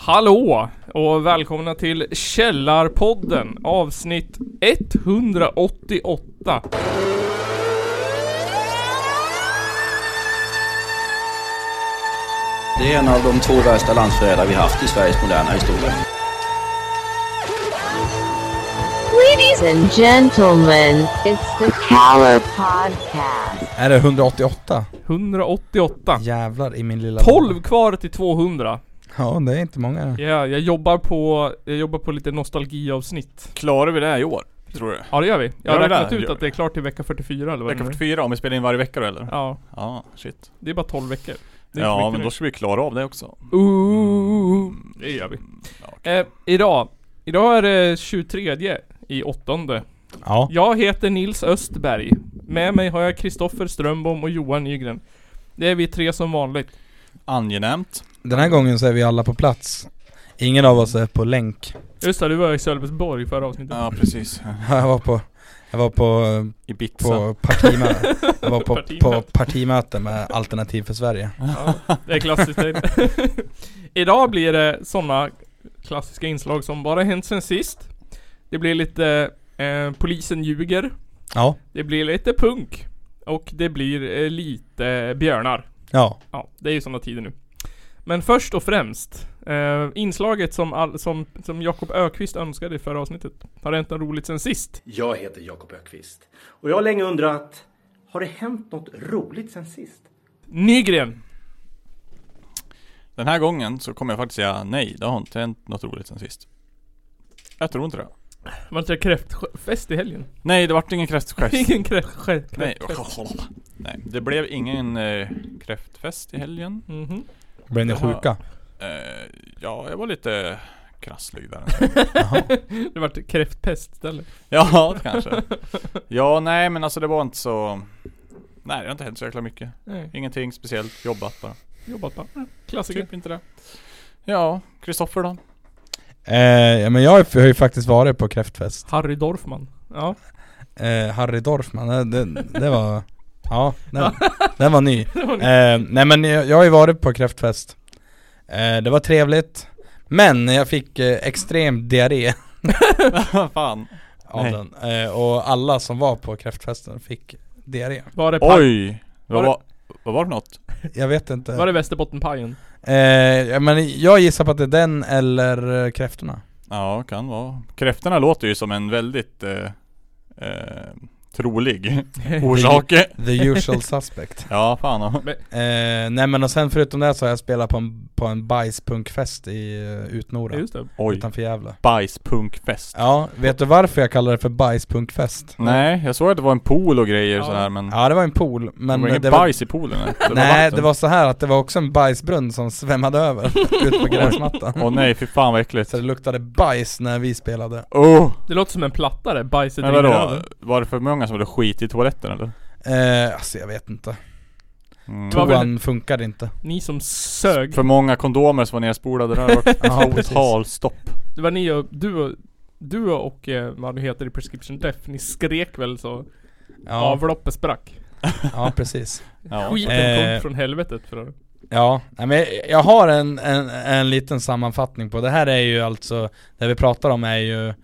Hallå och välkomna till Källarpodden avsnitt 188. Det är en av de två värsta landsförrädare vi haft i Sveriges moderna historia. Ladies and gentlemen, it's the Caller Podcast. Är det 188? 188. Jävlar i min lilla 12 kvar till 200. Ja, det är inte många. Ja, jag jobbar på, jag jobbar på lite nostalgiavsnitt. Klarar vi det här i år? Tror du? Ja det gör vi. Jag har Gör vi räknat det? ut Gör att det är klart till vecka 44 eller vad Vecka det är. 44 om vi spelar in varje vecka då eller? Ja, Ja, shit. det är bara 12 veckor. Det är inte Ja, mycket men nu. då ska vi klara av det också. Ooh, det gör vi. Ja, okej. Eh, idag, idag är det 23 i åttonde. Ja. Jag heter Nils Östberg. Med mig har jag Kristoffer Strömbom och Johan Nygren. Det är vi tre som vanligt. Angenämt. Den här gången så är vi alla på plats. Ingen av oss är på länk. Just det, du var i Sölvesborg förra avsnittet. Ja, precis. Jag var på, jag var på, Ibiza. på partimöte. Jag var på, på Partimöte. med Alternativ för Sverige. Ja, det är klassiskt. Idag blir det sådana klassiska inslag som bara hänt sen sist. Det blir lite eh, Polisen ljuger. Ja. Det blir lite punk. Och det blir eh, lite björnar. Ja. Ja, det är ju sådana tider nu. Men först och främst, eh, inslaget som, all, som, som Jakob Ökvist önskade i förra avsnittet. Har det hänt något roligt sen sist? Jag heter Jakob Ökvist och jag har länge undrat, har det hänt något roligt sen sist? Nygren! Den här gången så kommer jag faktiskt säga nej. Det har inte hänt något roligt sen sist. Jag tror inte det. Var det inte kräftfest i helgen? Nej, det vart ingen kräftfest. Ingen kräft, kräft, Nej. kräftfest. Nej, det blev ingen eh, kräftfest i helgen. Mhm. Blev ni sjuka? Eh, ja, jag var lite krasslig där. Det vart kräftpest istället. Ja, kanske. Ja, nej men alltså det var inte så... Nej, det har inte hänt så jäkla mycket. Nej, Ingenting speciellt, jobbat bara. jobbat bara. Klassiker. Typ inte det. Ja, Kristoffer då? Eh, ja men jag har ju faktiskt varit på kräftfest. Harry Dorfman. Ja. Eh, Harry Dorfman, det, det, det var... Ja, den, den var ny. Eh, nej men jag, jag har ju varit på kräftfest. Eh, det var trevligt. Men jag fick eh, extrem diarré Fan. av Nej. den. Eh, och alla som var på kräftfesten fick diarré. Var det, Oj! Vad Var var, vad var det för något? Jag vet inte. var det Västerbottenpajen? Eh, ja, men jag gissar på att det är den eller eh, kräftorna. Ja, kan vara. Kräftorna låter ju som en väldigt eh, eh, trolig orsak. The usual suspect. Ja, fan. Eh, nej men och sen förutom det så har jag spelat på en, på en bajspunkfest i uh, Utnora. Just det. Oj. Utanför Gävle. Bajspunkfest. Ja, vet du varför jag kallar det för bajspunkfest? Nej, jag såg att det var en pool och grejer Ja. sådär men... Ja det var en pool, det men var ingen det var, bajs i poolen? Det Nej vatten. det var så här att det var också en bajsbrunn som svämmade över ut på gräsmattan Åh nej, fy fan vad äckligt. Så det luktade bajs när vi spelade Oh! Det låter som en plattare. Bajset Men rinner vadå? över. Var det för många som hade skit i toaletten eller? eh, Alltså jag vet inte Mm. Det väl- Toan funkade inte Ni som sög. För många kondomer som var nerspolade där var Ja, precis. totalstopp. Det var ni och, du och, du och eh, vad det heter i Prescription Death. Ni skrek väl så Ja, avloppet sprack. ja precis Ja. Skiten Eh. kom från helvetet för att- Ja, men jag, jag har en, en, en liten sammanfattning på det här är ju alltså Det vi pratar om är ju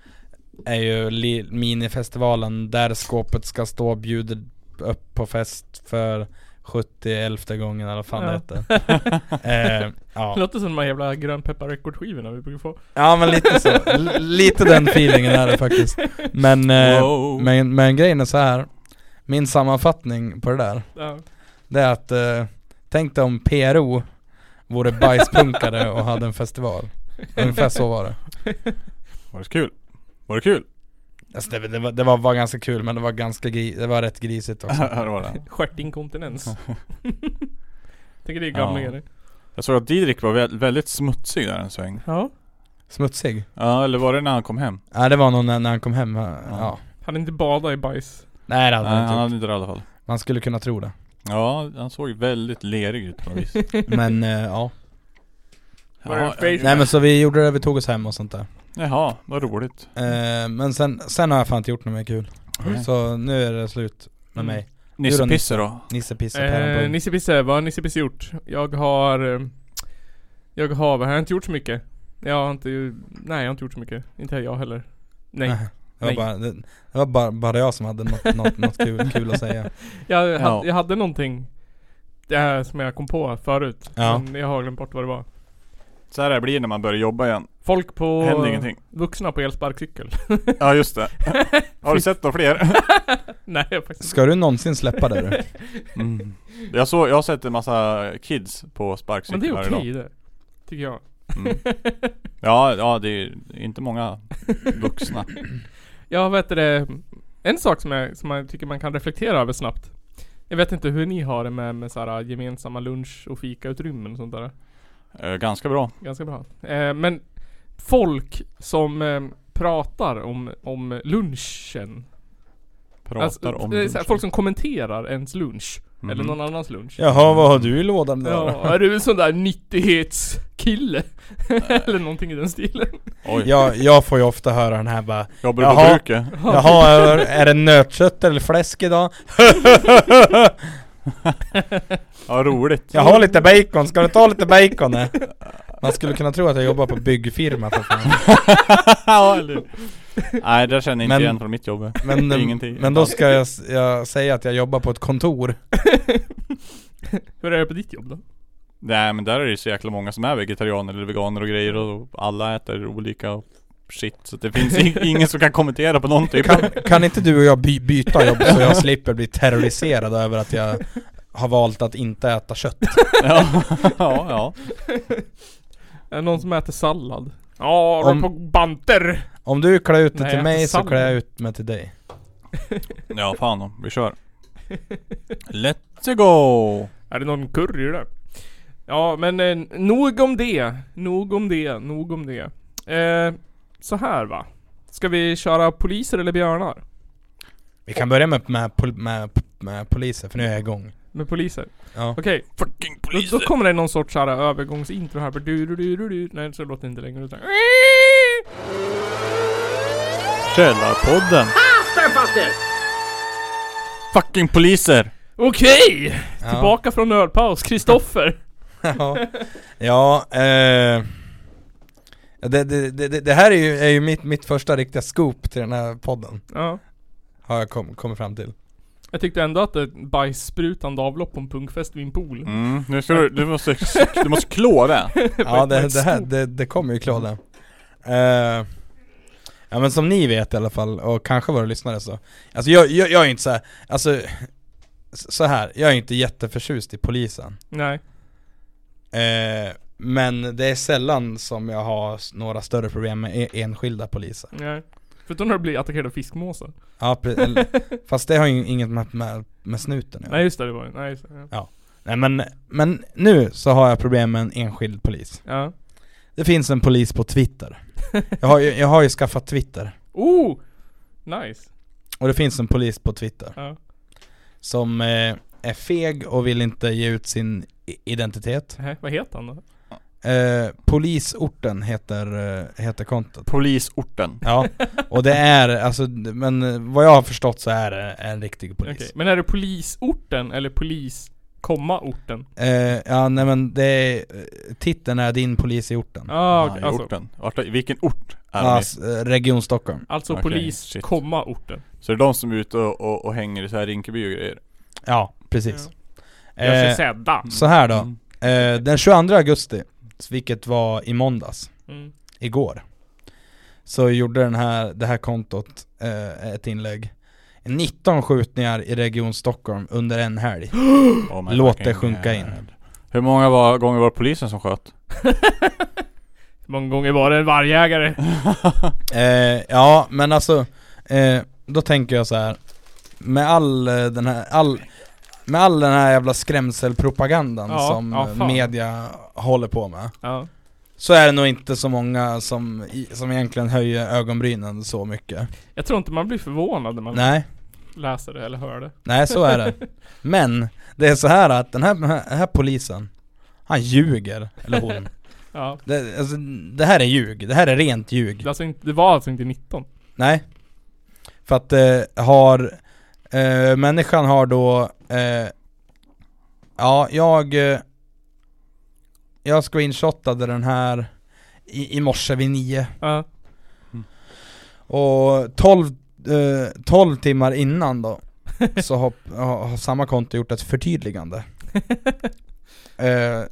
Är ju minifestivalen där skåpet ska stå bjuder upp på fest för 70 gången eller vad fan Ja. det heter eh, ja. låter som de här jävla grönpeppar rekordskivorna vi brukar få. ja men lite så, L- lite den feelingen är det faktiskt Men, eh, Wow. men, men grejen är så här Min sammanfattning på det där Ja. Det är att eh, Tänk dig om PRO Vore bajspunkare och hade en festival Ungefär så var det Var det kul? Var det kul? alltså det, det, var, det var, var ganska kul men det var ganska gri, det var rätt grisigt också Ja, det var det. Stjärtinkontinens. Tänker det är gamlingar. Jag såg att Didrik var vä- väldigt smutsig där en sväng. Ja. Smutsig? Ja, eller var det när han kom hem? Nej det var nog när, när han kom hem, ja. ja. Han inte bada i bajs. Nej det hade Nej, han han inte hade gjort. inte det i alla fall. Man skulle kunna tro det Ja, han såg väldigt lerig ut på något vis. Men eh, ja ja, Nej men så vi gjorde det, vi tog oss hem och sånt där Jaha, vad roligt. eh, Men sen, sen har jag fan inte gjort något mer kul Nej. Så nu är det slut med Mm. mig Nisse Pisse då? Nisse Pisse Eh, Nisse Pisse, vad har Nisse Pisse gjort? Jag har... eh, Jag har, vad har jag inte gjort så mycket? Jag har inte, nej jag har inte gjort så mycket. Inte jag heller. Nej. Det var, Nej. bara, det, det var bara, bara jag som hade något, något, något kul, kul att säga. Jag, Ja. hade, jag hade någonting det här som jag kom på förut. Ja. Men jag har glömt bort vad det var. Så här det blir när man börjar jobba igen. Folk på... Händer ingenting. Vuxna på elsparkcykel. Ja just det. Har du sett några fler? nej jag har faktiskt Ska du någonsin släppa det du? Mm. Jag, såg, jag har sett en massa kids på Men det sparkcykel är okej idag. det. Tycker jag. Mm. Ja, ja det är inte många vuxna. Jag vet det. En sak som jag, som jag tycker man kan reflektera över snabbt. Jag vet inte hur ni har det med, med så här gemensamma lunch och fikautrymmen och sånt där. Eh, ganska bra. Ganska bra. Eh, men folk som eh, pratar om, om lunchen. Pratar Alltså, om lunchen. folk som kommenterar ens lunch. Mhm. Eller någon annans lunch. Jaha, vad har du i lådan där? Ja, är du en sån där nyttighetskille? Eller någonting i den stilen. Oj, Jag, jag får ju ofta höra den här bara jobbar du på Jaha. Jaha, är, är det nötkött eller fläsk idag? Ja roligt. Jag har lite bacon, ska du ta lite bacon? eh? Man skulle kunna tro att jag jobbar på byggfirma för fan. ja, eller Nej det känner jag inte Men- igen från mitt jobb. Men, ingenting. men då ska jag, jag säga att jag jobbar på ett kontor. Hur är det på ditt jobb då? Nej men där är det ju så jäkla många som är vegetarianer eller veganer och grejer och alla äter olika shit så det finns ing- ingen som kan kommentera på någonting. Kan, kan inte du och jag by, byta jobb så jag slipper bli terroriserad över att jag har valt att inte äta kött? ja, ja, ja. Är det någon som äter sallad? Ja, Om... på banter! Om du klär ut det till mig så klär jag ut mig till dig. Ja fan då, vi kör. Let's go! Är det någon curry där? Ja men eh, nog om det. Nog om det. Nog om det. Eh, så här va. Ska vi köra poliser eller björnar? Vi kan börja med, med, pol- med, med poliser, för nu är jag igång. Med poliser? Ja. Okej. Fucking Då, poliser! då kommer det någon sorts här övergångsintro här. Du, du, du, du, du. Nej så låter det inte längre utan... Källarpodden! Fucking poliser! Okej! Ja. Tillbaka från ölpaus. Kristoffer. Ja, ja eh, det, det, det, det här är ju, är ju mitt, mitt första riktiga scoop till den här podden. ja. Har jag kom, kommit fram till. Jag tyckte ändå att det bajssprutande avlopp på en punkfest vid en pool. Mm, nu ska du, du måste, du måste klå det. Ja det, det här, det, det kommer ju klå det. Eh, ja men som ni vet i alla fall, och kanske våra lyssnare så. Alltså jag, jag, jag är inte så här, alltså så här, jag är inte jätteförtjust i polisen. Nej. Eh, men det är sällan som jag har några större problem med e- enskilda poliser. Nej. Förutom när du blir attackerad av fiskmåsar. Ja, fast det har ju inget med, med, med snuten göra. Nej just det, det var Nej just det. Ja. Nej men, men nu så har jag problem med en enskild polis. ja. Det finns en polis på Twitter. Jag har ju, jag har ju skaffat Twitter. Oh! Nice. Och det finns en polis på Twitter Ja. som eh, är feg och vill inte ge ut sin identitet. Nähä, vad heter han då? Eh, polisorten heter, eh, heter kontot. Polisorten. Ja, och det är alltså, men eh, vad jag har förstått så är det en riktig polis. Okej. Men är det polisorten eller polis, komma orten? Eh, ja nej men det är, eh, titeln är din polis i orten. Ah, Ja, okej. alltså, orten. Vart, vilken ort är Ja, de i? s- eh, Region Stockholm. alltså Okej, polis, shit. komma orten. Så det är de som är ute och, och, och hänger i så här Rinkeby och grejer? Ja, precis. Gör sig Eh, sedda. så här då. Mm. Eh, den 22 augusti, vilket var i måndags, Mm. igår Så gjorde den här, det här kontot eh, ett inlägg 19 skjutningar i Region Stockholm under en helg Oh Låt det sjunka in. Hur många var, gånger var det polisen som sköt? Hur många gånger var det en vargjägare? eh, Ja men alltså, eh, då tänker jag så här Med all eh, den här, all med all den här jävla skrämselpropagandan Ja, som ja, media håller på med Ja. Så är det nog inte så många som, som egentligen höjer ögonbrynen så mycket Jag tror inte man blir förvånad när man Nej, läser det eller hör det. nej så är det Men, det är så här att den här, den här, polisen Han ljuger, eller hon Ja. det, alltså, det här är ljug, det här är rent ljug Det, alltså inte, det var alltså inte 19. Nej För att eh, har eh, Människan har då eh, Ja, jag eh, Jag screenshotade den här i, i morse vid nio. Ja. Och 12, eh, 12 timmar innan då Så har, har, har samma konto gjort ett förtydligande eh,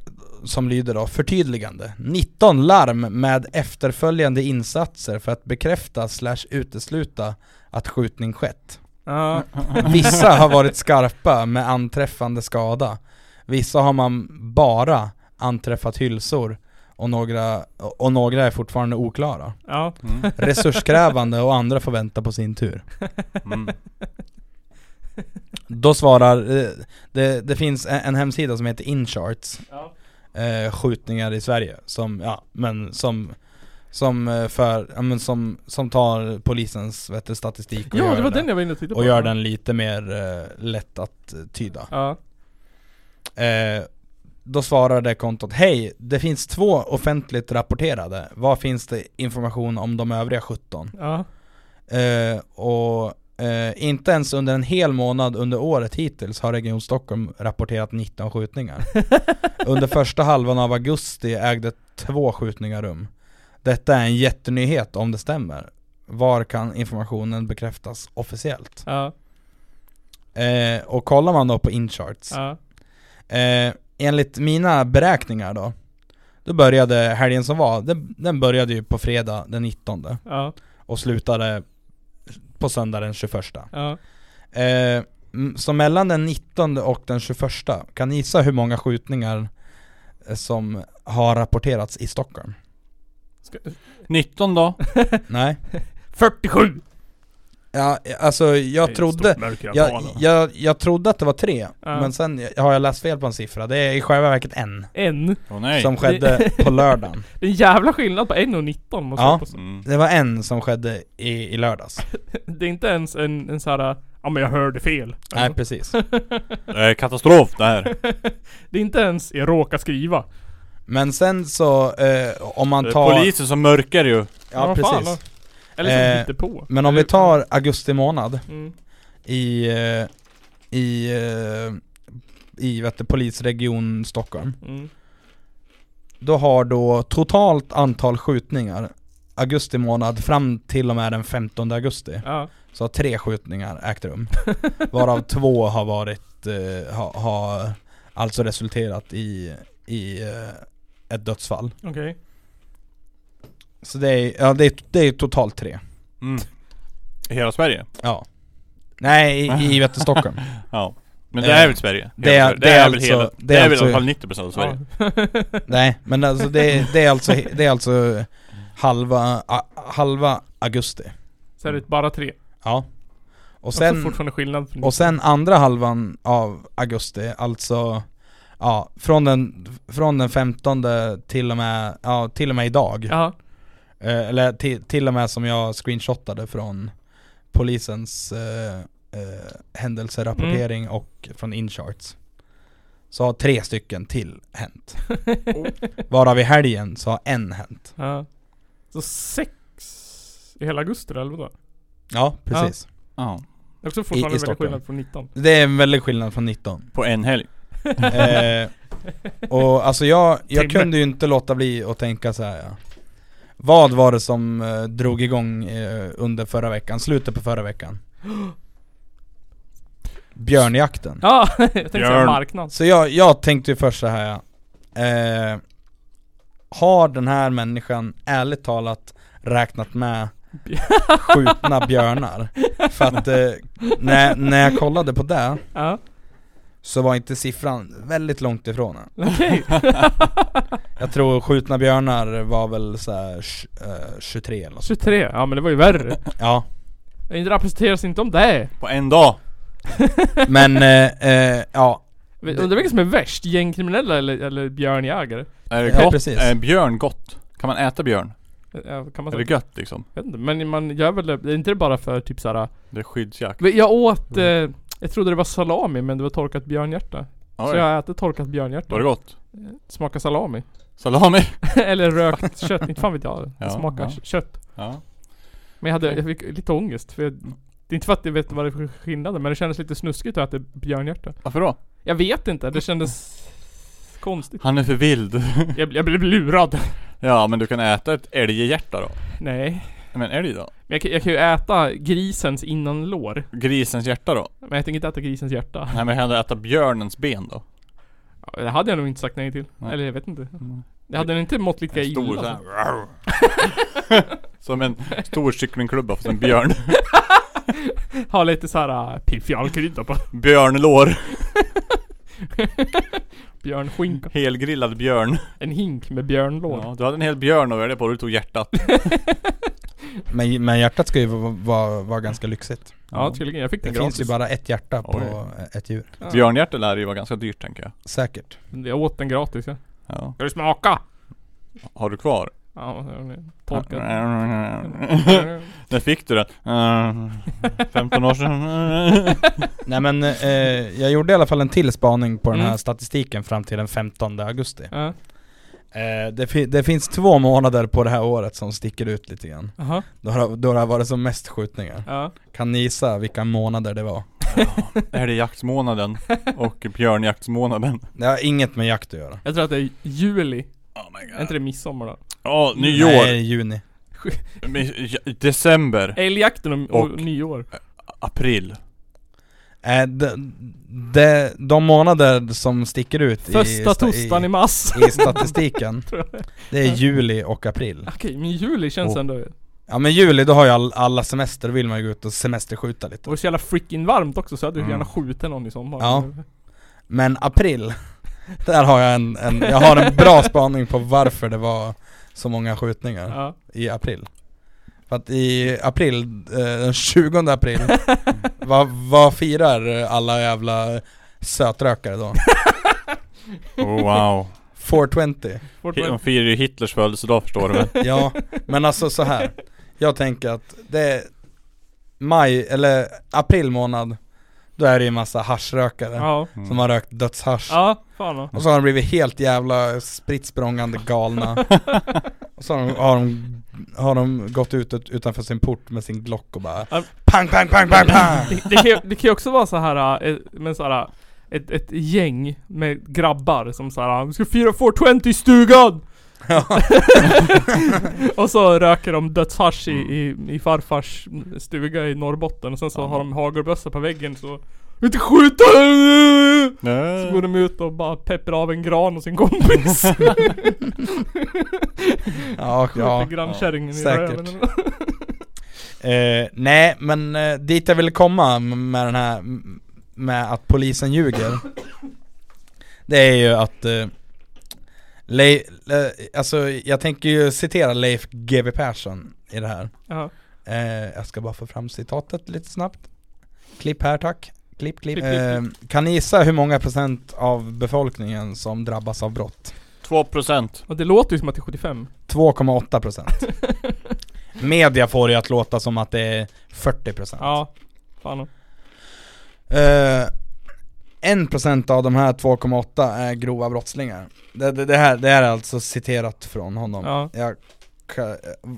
Som lyder då, förtydligande 19 larm med efterföljande insatser för att bekräfta slash utesluta att skjutning skett Ja. Vissa har varit skarpa med anträffande skada Vissa har man bara anträffat hylsor och några, och några är fortfarande oklara Ja. Mm. Resurskrävande och andra får vänta på sin tur Mm. Då svarar, eh, det, det finns en, en hemsida som heter Incharts Ja. eh, Skjutningar i Sverige som, ja men som Som eh, för, men som, som tar polisens vet du, statistik och Ja, gör var den var inne och. Och gör den lite mer eh, lätt att eh, tyda Ja. eh, Då svarar det kontot Hej, det finns två offentligt rapporterade Vad finns det information om de övriga 17? Ja. Eh, och eh, inte ens under en hel månad under året hittills har Region Stockholm rapporterat 19 skjutningar. under första halvan av augusti ägde två skjutningar rum. Detta är en jättenyhet om det stämmer. Var kan informationen bekräftas officiellt? Ja. Eh, och kollar man då på Incharts, Ja. eh, enligt mina beräkningar då, då började helgen som var, den, den började ju på fredag den 19 Ja. och slutade på söndag den 21 Ja. eh, Så mellan den 19 och den 21 Kan ni gissa hur många skjutningar eh, som har rapporterats i Stockholm? Ska, 19 då? Nej? 47! Ja, alltså jag trodde jag, jag, jag trodde att det var tre, Ja. men sen har jag läst fel på en siffra Det är i själva verket en En. Åh nej. Som skedde på lördagen Det är en jävla skillnad på 1 och 19 måste Ja. jag påstå. Mm. Det var en som skedde i, i lördags Det är inte ens en, en sån här, ja men jag hörde fel. Nej precis Det är katastrof det här. Det är inte ens, jag råkar skriva. Men sen så, eh, om man är tar... polisen som mörkar ju. Ja vad fan precis? Eller som Eh, hittar på. Men om vi tar augusti månad Mm. i, eh, i, eh, i vet du, polisregion Stockholm Mm. Då har då totalt antal skjutningar augusti månad fram till och med den 15 augusti Ja. Så har tre skjutningar ägt rum Varav två har varit, eh, har ha, alltså resulterat i, i eh, ett dödsfall Okej. Så det är, ja det är, det är totalt tre Mm. I hela Sverige? Ja Nej, i, i Stockholm Ja. Men Eh, det är väl Sverige? det är- det är väl alltså- hela, det det är väl i alltså- alla fall 90% av Sverige? Nej, men alltså det, det är alltså, det är alltså halva, a, halva augusti Så är det bara tre. Ja Och Och sen, och sen andra halvan av augusti, alltså Ja, från den, från den 15 till och med, ja till och med idag Ja. eh, Eller till, till och med som jag screenshotade från polisens eh, eh, händelserapportering och från Incharts Så har tre stycken till hänt Varav i helgen så har en hänt ja. Så sex i hela augusti eller vadå? Ja, precis Ja. Det är också fortfarande väldigt Stockholm. skillnad från 19. Det är en väldig skillnad från 19 På en helg? Eh, Och alltså jag, jag kunde ju inte låta bli att tänka så här. Ja. Vad var det som eh, drog igång eh, under förra veckan, slutet på förra veckan? Björnjakten Ja, jag tänkte säga Björn. marknad. Så jag, jag tänkte ju först så här. ja. Eh, har den här människan ärligt talat räknat med skjutna björnar? För att eh, när, när jag kollade på det Ja, så var inte siffran väldigt långt ifrån den. okej. Jag tror skjutna björnar var väl så här, tj- eh, 23 eller något sånt. 23, ja men det var ju värre. Ja, Det rapporteras inte om det. På en dag? men eh, eh, ja, Vet- Undrar vilka som är värst? Gängkriminella eller, eller björnjägare? Är det Ja, gott? precis. Är björn gott? Kan man äta björn? Ja, kan man Är det gött liksom? Jag vet inte, men man gör väl det, det är inte det bara för typ såhär Det är skyddsjakt? Jag åt, eh, jag trodde det var salami men det var torkat björnhjärta Så Oj. jag har ätit torkat björnhjärta Var det gott? Smakar salami Salami? Eller rökt kött, inte fan vet jag Det Ja, smakar ja. kött Ja. Men jag hade, jag fick lite ångest för jag, Det är inte för att jag vet vad det är för skillnad men det kändes lite snuskigt att äta björnhjärta Varför då? Jag vet inte, det kändes konstigt Han är för vild. Jag, jag blev lurad Ja men du kan äta ett älghjärta då. Nej. Men älg då? Men jag, kan- jag kan ju äta grisens innanlår. Grisens hjärta då? Men jag tänker inte äta grisens hjärta. Nej men kan du äta björnens ben då? Ja, Det hade jag nog inte sagt nej till. Nej. Eller jag vet inte. Det hade inte mått lika En stor illa. så här. Som en stor kycklingklubba fast en björn. Ha lite såhär uh, piffjalkrydda på. Björnlår. Björnskinka. Helgrillad björn. En hink med björnlår. Ja, du hade en hel björn att välja på du tog hjärtat. Men, men hjärtat ska ju vara, vara, vara ganska lyxigt. Ja, tydligen. Jag fick Det den finns ju gratis. bara ett hjärta på Oj. ett djur. Ja. Björnhjärta lär ju vara ganska dyrt tänker jag. Säkert. Jag åt den gratis ja. Ja. Ska du smaka? Har du kvar? Ja, torkad. När fick du den? Eh, 15 år sedan? Nej men eh, jag gjorde i alla fall en till spaning på den här Mm. statistiken fram till den 15 augusti. Ja. Eh, det, fi- det finns två månader på det här året som sticker ut lite grann. Jaha. Då har, då har det varit som mest skjutningar. Ja. Kan ni gissa vilka månader det var? Är det jaktsmånaden? Och björnjaktsmånaden? Det har inget med jakt att göra. Jag tror att det är juli. Oh my Är inte det midsommar då? Ja, Nej, nyår! juni. Men, ja, December, Älgjakten och, och, Och- nyår. april Eh, de, de, de månader som sticker ut i, Första i mars. i, i statistiken, tror jag. det är juli och april. Okej, men juli känns Och- ändå... Det Ja men juli, då har ju all, alla semester, då vill man ju gå ut och semesterskjuta lite. var så jävla freaking varmt också så jag hade Mm. gärna skjutit någon i sommar. Ja. Men april, där har jag en, en, jag har en bra spaning på varför det var så många skjutningar Ja. i april. För att i april, eh, den 20 april, vad, vad firar alla jävla sötrökare då? oh, Wow 420 Fort- De firar ju Hitlers födelsedag förstår du väl? Ja, men alltså så här. Jag tänker att det är maj, eller april månad Då är det ju massa haschrökare Ja. som har rökt dödshasch Ja, fan då. Och så har de blivit helt jävla spritt språngande galna Och så har de, har de, har de gått ut ut- utanför sin port med sin Glock och bara Ja. Pang pang pang pang pang! Det, det, kan, ju- det kan ju också vara så här äh, med så här ett, ett gäng med grabbar som såhär Vi ska fira 420 i stugan! och så röker de dödshasch i, i, i farfars stuga i Norrbotten och sen så har de hagelbössa på väggen så Inte skjuta! Så går de ut och bara pepprar av en gran och sin kompis. Ja, Skjuter ja, grannkärringen i säkert. röven. Eh, nej, men eh, dit jag ville komma med den här, med att polisen ljuger Det är ju att eh, Le, le, alltså jag tänker ju citera Leif GW Persson i det här Ja. eh, Jag ska bara få fram citatet lite snabbt Klipp här tack Klipp, klipp. Klipp, klipp, Eh, kan ni gissa hur många procent av befolkningen som drabbas av brott? 2% Och det låter ju som att det är 75. 2,8 procent Media får det att låta som att det är 40 procent Ja. Fan. Eh, 1% av de här 2,8 är grova brottslingar. Det, det, det, här, det här är alltså citerat från honom. Ja. Jag,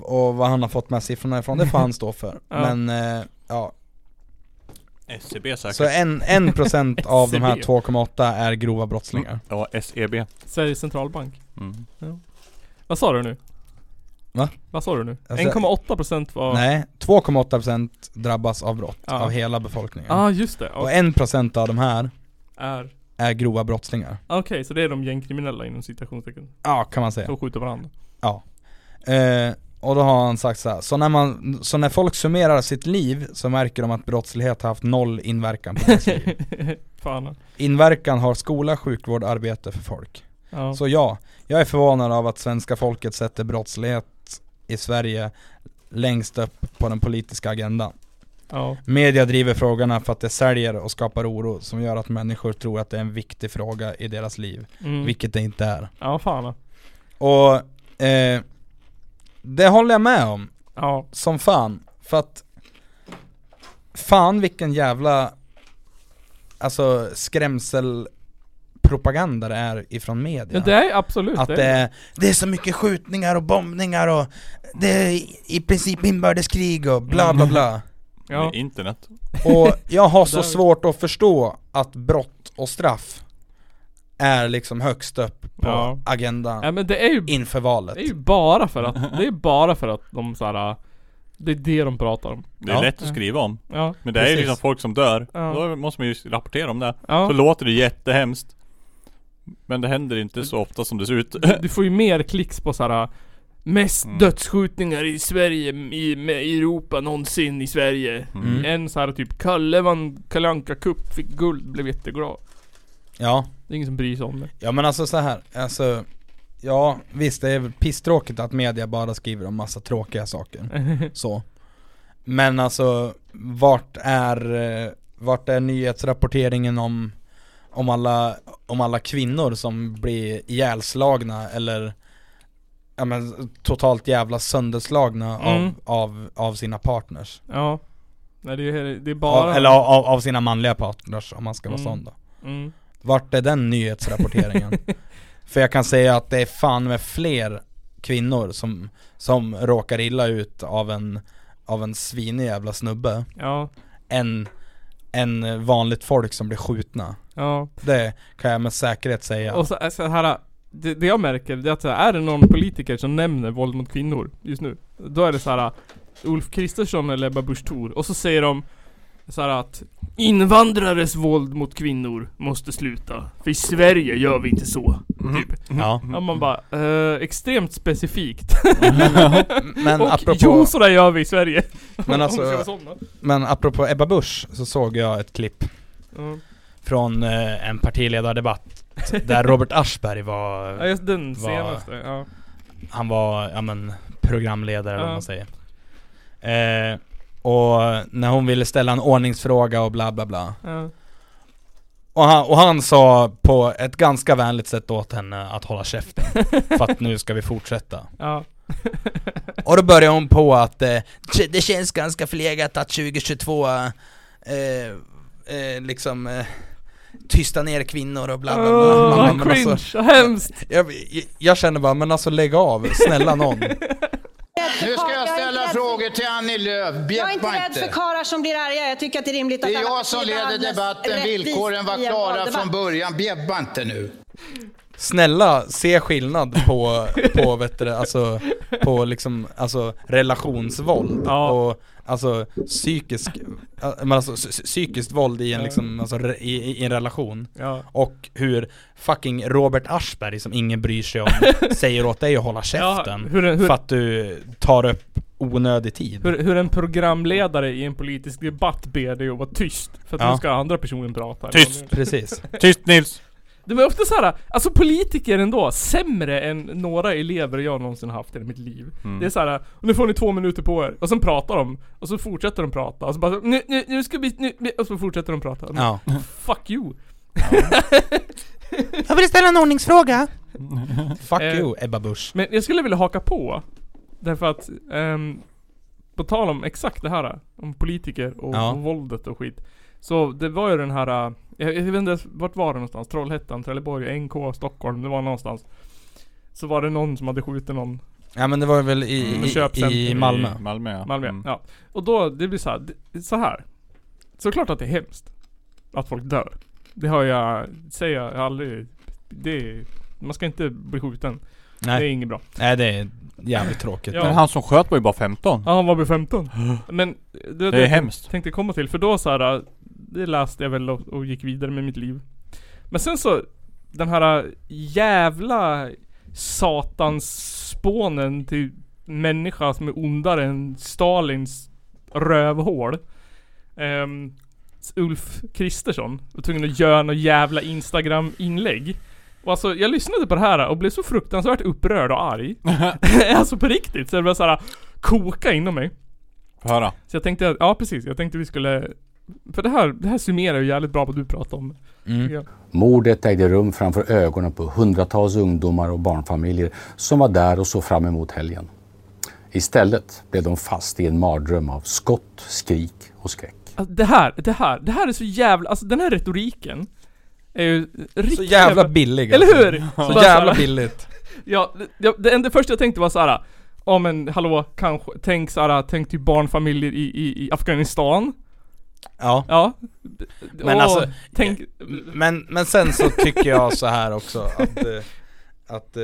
och vad han har fått med siffrorna ifrån, det får han stå för. Ja. Men eh, ja, SCB säkert så en, en procent av de här SCB. 2,8 är grova brottslingar. Ja, SEB Sveriges centralbank. mm. Vad sa du nu? Va? Vad sa du nu? Alltså- 1,8% var... Nej, 2,8% drabbas av brott, Ja. av hela befolkningen. Ja ah, just det. Och Och 1% av de här är... är grova brottslingar. Okej, så det är de gängkriminella inom citationstecken. Ja, kan man säga. Som skjuter varandra. Eh, och då har han sagt så här. Så när, man, så när folk summerar sitt liv så märker de att brottslighet har haft noll inverkan på deras liv. Fan. Inverkan har skola, sjukvård, arbete för folk. Ja. Så ja, jag är förvånad av att svenska folket sätter brottslighet i Sverige längst upp på den politiska agendan. Ja. Media driver frågorna för att det säljer och skapar oro som gör att människor tror att det är en viktig fråga i deras liv, Mm. vilket det inte är. Ja, fan. Och eh, det håller jag med om. Ja. som fan. För att Fan vilken jävla Alltså skrämselpropaganda det är ifrån media. ja det är absolut att det. är, det är så mycket skjutningar och bombningar och det är i- i princip inbördeskrig och bla bla bla. Ja. Med internet Och jag har så svårt att förstå att brott och straff är liksom högst upp på Ja. agendan Ja men det är ju, inför valet. det är ju bara för att, det är bara för att de såhär Det är det de pratar om. Det är Ja. lätt att skriva om. Ja. Men det är ju Precis. liksom folk som dör. Ja. Då måste man ju rapportera om det. Ja. Så låter det jättehemskt. Men det händer inte så ofta som det ser ut. Du, du får ju mer klicks på såhär Mest Mm. dödsskjutningar i Sverige, i, med Europa någonsin i Sverige. Mm. En så här typ Kalle vann Kalle Anka Cup, fick guld, blev jätteglad. Ja, Det är ingen som bryr sig om det. ja men alltså så här, alltså Ja visst det är pisstråkigt att media bara skriver om massa tråkiga saker Så Men alltså vart är, eh, vart är nyhetsrapporteringen om om alla, om alla kvinnor som blir ihjälslagna eller Ja men totalt jävla sönderslagna Mm. av, av, av sina partners Ja. Nej det är, det är bara... av, Eller av, av sina manliga partners om man ska vara Mm. sån då Mm. Vart är den nyhetsrapporteringen? För jag kan säga att det är fan med fler kvinnor som, som råkar illa ut av en, av en svinig jävla snubbe Ja. än, än vanligt folk som blir skjutna Ja. Det kan jag med säkerhet säga Och så, så här, det, det jag märker det är att så här, är det någon politiker som nämner våld mot kvinnor just nu Då är det så här Ulf Kristersson eller Ebba Busch Thor och så säger de så här att Invandrares våld mot kvinnor måste sluta För i Sverige gör vi inte så Typ. Ja, Ja man bara, eh, extremt specifikt. Men Och apropå, jo sådär gör vi i Sverige. Men alltså- Om vi ska vara såna. men apropå Ebba Busch så såg jag ett klipp. Ja. Från eh, en partiledardebatt Där Robert Aschberg var Ja just den Vad- senaste, ja. Han var, ja men, programledare eller Ja. vad man säger eh, Och när hon ville ställa en ordningsfråga och bla bla bla ja. och han, och han sa på ett ganska vänligt sätt åt henne att hålla käften För att nu ska vi fortsätta ja. Och då började hon på att eh, "Tj- det känns ganska förlegat att 2022 eh, eh, liksom eh, tysta ner kvinnor och bla bla bla Åh, Man cringe, alltså, hemskt! jag, jag känner bara, men alltså lägg av, snälla någon Nu ska jag ställa frågor till Annie Lööf. Jag är inte rädd för karlar som blir arga. Jag tycker att det är rimligt Det att är alla jag som leder debatten. Villkoren var klara från början. Bjäbba inte nu. Snälla, se skillnad på, på vet du, det, alltså, på liksom, alltså relationsvåld Ja. och alltså psykisk, äh, men alltså psy- psykiskt våld i en liksom, alltså i, i en relation Ja. Och hur fucking Robert Aschberg som ingen bryr sig om säger åt dig att hålla käften Ja, hur, hur, För att du tar upp onödig tid hur, hur en programledare i en politisk debatt ber dig att vara tyst För att Ja. nu ska andra personen prata Tyst. Precis Tyst Nils! De är ofta såhär, alltså politiker ändå, sämre än några elever jag någonsin haft i mitt liv Mm. Det är såhär, nu får ni två minuter på er, och sen pratar de, och så fortsätter de prata, och så bara nu, nu, nu ska vi, nu, och så fortsätter de prata Ja Fuck you! Jag vill ställa en ordningsfråga Fuck Eh, you Ebba Busch Men jag skulle vilja haka på Därför att, ehm, på tal om exakt det här Om politiker och, Ja. och våldet och skit Så det var ju den här Jag, jag vet inte vart var det någonstans? Trollhättan, Trelleborg, NK, Stockholm, det var någonstans Så var det någon som hade skjutit någon Ja men det var väl i, Mm. i, i Malmö I Malmö ja. Malmö, Mm. ja Och då, det blir så här, det, så här. Såklart att det är hemskt Att folk dör Det har jag, säger jag aldrig Det är, man ska inte bli skjuten Det är Nej, inget bra nej det är jävligt tråkigt Ja. Men han som sköt var ju bara 15. Ja, han var vid 15 Men det, Det är hemskt. tänkte komma till, för då så här, Det läste jag väl och, och gick vidare med mitt liv. Men sen så Den här jävla Satans spånen till människa som är ondare än Stalins rövhål. Ehm, Ulf Kristersson var tvungen att göra något jävla Instagram-inlägg. Och alltså jag lyssnade på det här och blev så fruktansvärt upprörd och arg. Alltså på riktigt, så det var såhär koka inom mig. Höra. så jag tänkte, ja precis, jag tänkte vi skulle För det här, det här summerar ju jävligt bra vad du pratade om Mm. Ja. Mordet ägde rum framför ögonen på hundratals ungdomar och barnfamiljer som var där och såg fram emot helgen. Istället blev de fast i en mardröm av skott, skrik och skräck. Alltså, Det här, det här, det här är så jävla, alltså den här retoriken Är ju riktigt Så jävla billig Eller alltså. hur? Så Bara jävla såhär- billigt Ja, det, det, enda första jag tänkte var såhär Ja men hallå, kanske, tänk såhär, tänk typ barnfamiljer i, i, i Afghanistan Ja. Ja. Men Åh, alltså, tänk, Men, men sen så tycker jag så här också att, eh, att eh,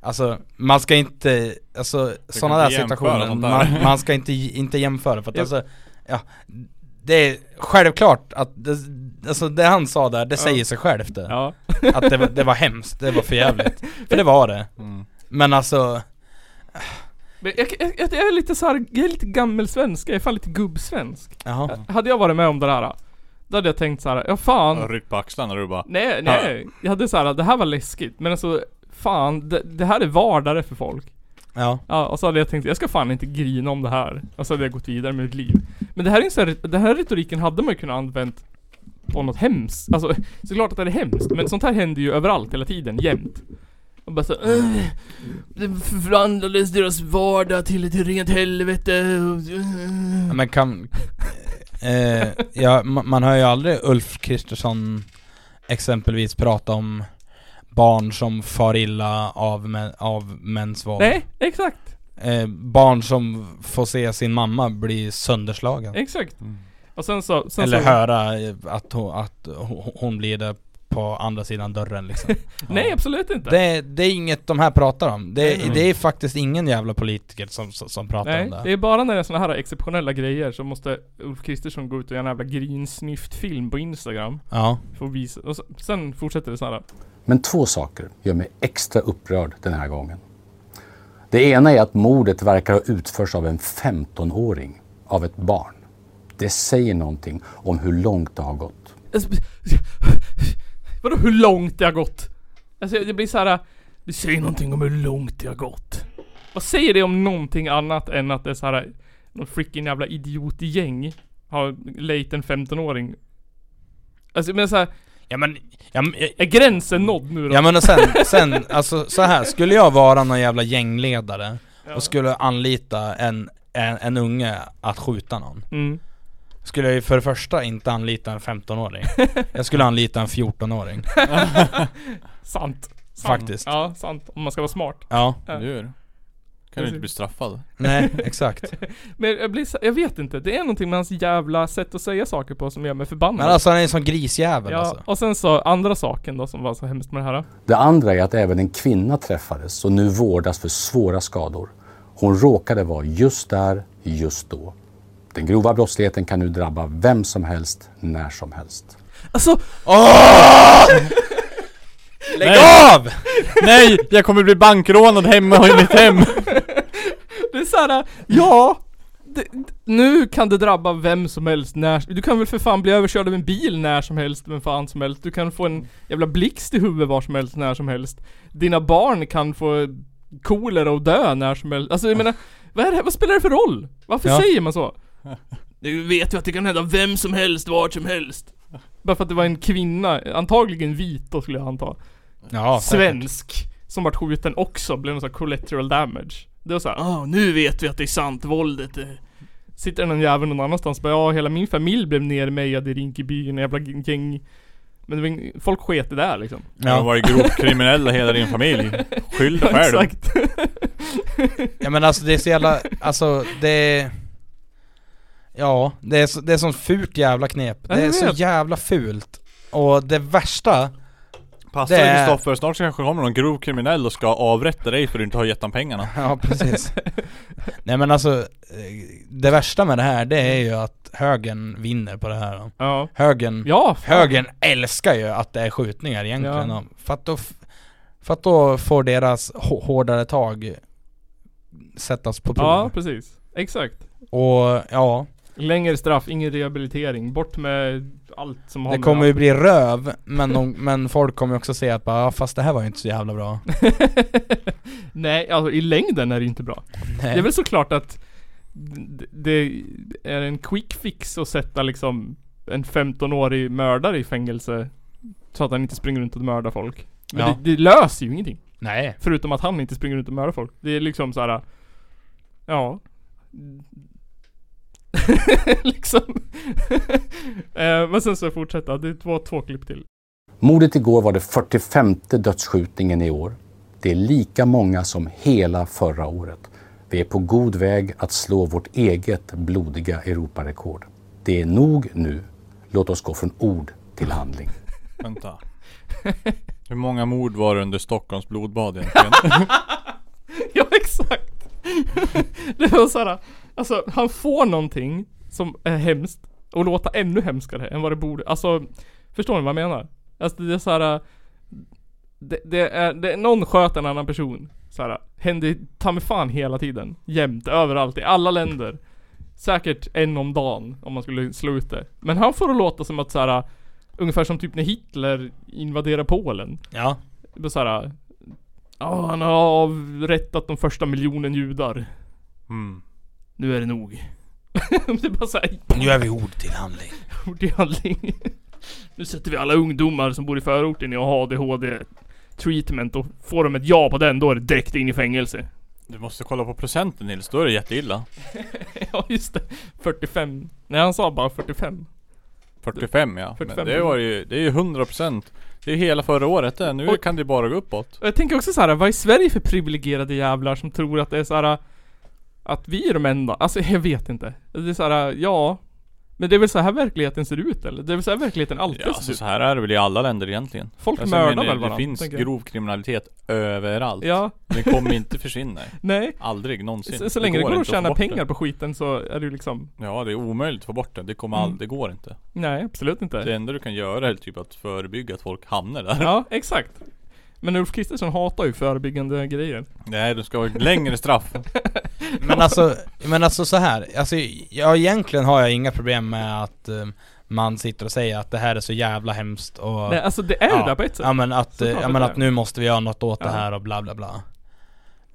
Alltså man ska inte, alltså sådana där situationer, där. man, man ska inte, inte jämföra för att Ja. alltså Ja Det är självklart att det, alltså det han sa där, det säger sig självt det. ja. Att det, var- det var hemskt, det var för jävligt För det var det Mm. Men alltså, Men jag, jag, jag är lite så här, jag är lite gammelsvensk, jag är fan lite gubbsvensk. jaha Hade jag varit med om det där, då hade jag tänkt så här, ja fan. Jag ryckt på axlarna du bara Nej, nej. Jag hade så här, det här var läskigt. Men alltså, fan, det, det här är vardag för folk. Ja, Ja, och så hade jag tänkt, jag ska fan inte grina om det här. Och så hade jag gått vidare med mitt liv. Men det här är sån här, den här retoriken hade man ju kunnat använt på något hemskt. Alltså, såklart att det är hemskt. Men sånt här händer ju överallt hela tiden, jämt. Och bara så, äh, det förvandlades deras vardag till ett rent helvete. och- men kan eh, ja, man, man hör ju aldrig Ulf Kristersson exempelvis prata om barn som far illa av, mä, av mäns våld Nej, exakt. eh, Barn som får se sin mamma bli sönderslagen Exakt. Och sen så, sen Eller så, höra att hon, att hon- hon blir det på andra sidan dörren liksom Nej absolut inte. det, det är inget de här pratar om Det, Nej, nej. det är faktiskt ingen jävla politiker som, som, som pratar Nej, om det det är bara när det är såna här exceptionella grejer så måste Ulf Kristersson gå ut och göra en jävla grinsnyft-film på Instagram. Ja, För att visa, och så, sen fortsätter det så här. Men två saker gör mig extra upprörd den här gången. Det ena är att mordet verkar ha utförts av en 15-åring, av ett barn. Det säger någonting om hur långt det har gått. Vadå hur långt det har gått? Alltså det blir så här. Det säger någonting om hur långt det har gått. Vad säger det om någonting annat än att det är så här någon freaking jävla idiotgäng har lejt en 15-åring? Alltså men så här, ja men, ja, men är gränsen nådd nu då? Ja men och sen, sen, alltså så här skulle jag vara någon jävla gängledare och skulle anlita en, en, en unge att skjuta någon Mm. Skulle jag ju för det första inte anlita en 15-åring Jag skulle anlita en 14-åring Sant. sant. Faktiskt. Ja, sant. Om man ska vara smart. Ja, Ja. Du gör. Kan du inte bli straffad? nej exakt Men jag blir jag vet inte. Det är någonting med hans jävla sätt att säga saker på som gör mig förbannad. Men alltså han är en sån grisjävel ja, alltså och sen så andra saken då som var så hemskt med det här. Det andra är att även en kvinna träffades och nu vårdas för svåra skador. Hon råkade vara just där, just då. Den grova brottsligheten kan nu drabba vem som helst, när som helst. Alltså, Lägg Nej. av! Nej! Jag kommer bli bankrånad hemma i mitt hem! det är såhär, ja. Det, nu kan det drabba vem som helst när, du kan väl för fan bli överkörd av en bil när som helst, vem fan som helst. Du kan få en jävla blixt i huvudet var som helst när som helst. Dina barn kan få kolera och dö när som helst. Alltså jag menar, vad, är det, vad spelar det för roll? Varför Ja. säger man så? Du vet ju att det kan hända vem som helst, vart som helst. Bara för att det var en kvinna, antagligen vit då skulle jag anta. Ja, säkert. Svensk. Som vart skjuten också, blev någon sån här collateral damage. Det var såhär, ah nu vet vi att det är sant, våldet eh. Sitter någon jävel någon annanstans bara, ja hela min familj blev nermejad i Rinkeby, en jävla gäng Men det var ing- folk sket det där liksom Du har Ja. varit grovt kriminell hela din familj. Skyll dig själv. Exakt ja men alltså det är så jävla, alltså det Ja, det är, så, det är sånt fult jävla knep. Ja, Det är så jävla fult. Och det värsta Passa Det dig Kristoffer, snart så kanske kommer någon grov kriminell och ska avrätta dig för att du inte har gett dem pengarna. Ja precis. Nej men alltså eh, Det värsta med det här det är ju att högern vinner på det här. Då. Ja. Högern Ja, fan. Högern älskar ju att det är skjutningar egentligen. Ja. För att då För att då får deras hå- hårdare tag Sättas på prov. Ja precis, exakt. Och ja Längre straff, ingen rehabilitering, bort med allt som har Det med kommer ju bli röv Men, de, men folk kommer också se att bara, "Ja, fast det här var ju inte så jävla bra Nej, alltså i längden är det inte bra Det är väl såklart att d- det är en quick fix att sätta liksom en 15-årig mördare i fängelse så att han inte springer runt och mördar folk. Men Ja. det, det löser ju ingenting. Nej Förutom att han inte springer runt och mördar folk. Det är liksom så här. Ja. liksom. eh, men sen så fortsätta. Det var två klipp till. Mordet igår var det 45 dödsskjutningen i år. Det är lika många som hela förra året. Vi är på god väg att slå vårt eget blodiga Europarekord. Det är nog nu. Låt oss gå från ord till handling. Vänta. Hur många mord var det under Stockholms blodbad egentligen? Ja exakt! det var såhär, alltså han får någonting som är hemskt och låta ännu hemskare än vad det borde, alltså Förstår ni vad jag menar? Alltså det är såhär det, det är, det är, någon sköt en annan person såhär, händer ta mig fan hela tiden. Jämt, överallt, i alla länder. Säkert en om dagen om man skulle slå ut det. Men han får det låta som att såhär Ungefär som typ när Hitler invaderade Polen. Ja. Det var såhär Ja, han har avrättat de första miljonen judar. Mm. Nu är det nog. det är bara såhär, Nu är vi ord till handling. ord i handling. nu sätter vi alla ungdomar som bor i förorten i ADHD treatment och får de ett ja på den, då är det direkt in i fängelse. Du måste kolla på procenten Nils, då är det jätteilla. ja just det. 45. Nej han sa bara 45. 45 ja. 45. Men det var ju, det är ju 100% Det är ju hela förra året det. Nu Och- kan det bara gå uppåt. Och jag tänker också så här, vad är Sverige för privilegierade jävlar som tror att det är så här Att vi är de enda? Alltså jag vet inte. Det är så här, ja. Men det är väl så här verkligheten ser ut eller? Det är väl så här verkligen alltid Ja, ser alltså ut? så här är det väl i alla länder egentligen. Folk alltså, mördar väl det, varandra, det finns grov kriminalitet överallt. Ja. Det kommer inte försvinna. Nej. Aldrig någonsin. Så, så länge det går att inte få tjäna pengar det. på skiten så är det ju liksom Ja, det är omöjligt att få bort det. Det kommer Mm. det går inte. Nej, absolut inte. Det enda du kan göra är typ att förebygga att folk hamnar där. Ja, exakt. Men Ulf Kristersson hatar ju förebyggande grejer. Nej, du ska ha längre straff. Men alltså, men alltså så här. Alltså, ja, egentligen har jag inga problem med att eh, man sitter och säger att det här är så jävla hemskt och Nej, alltså det är ja, där på ett sätt. Ja men att, ja, det men att nu måste vi göra något åt det Ja. här och bla bla bla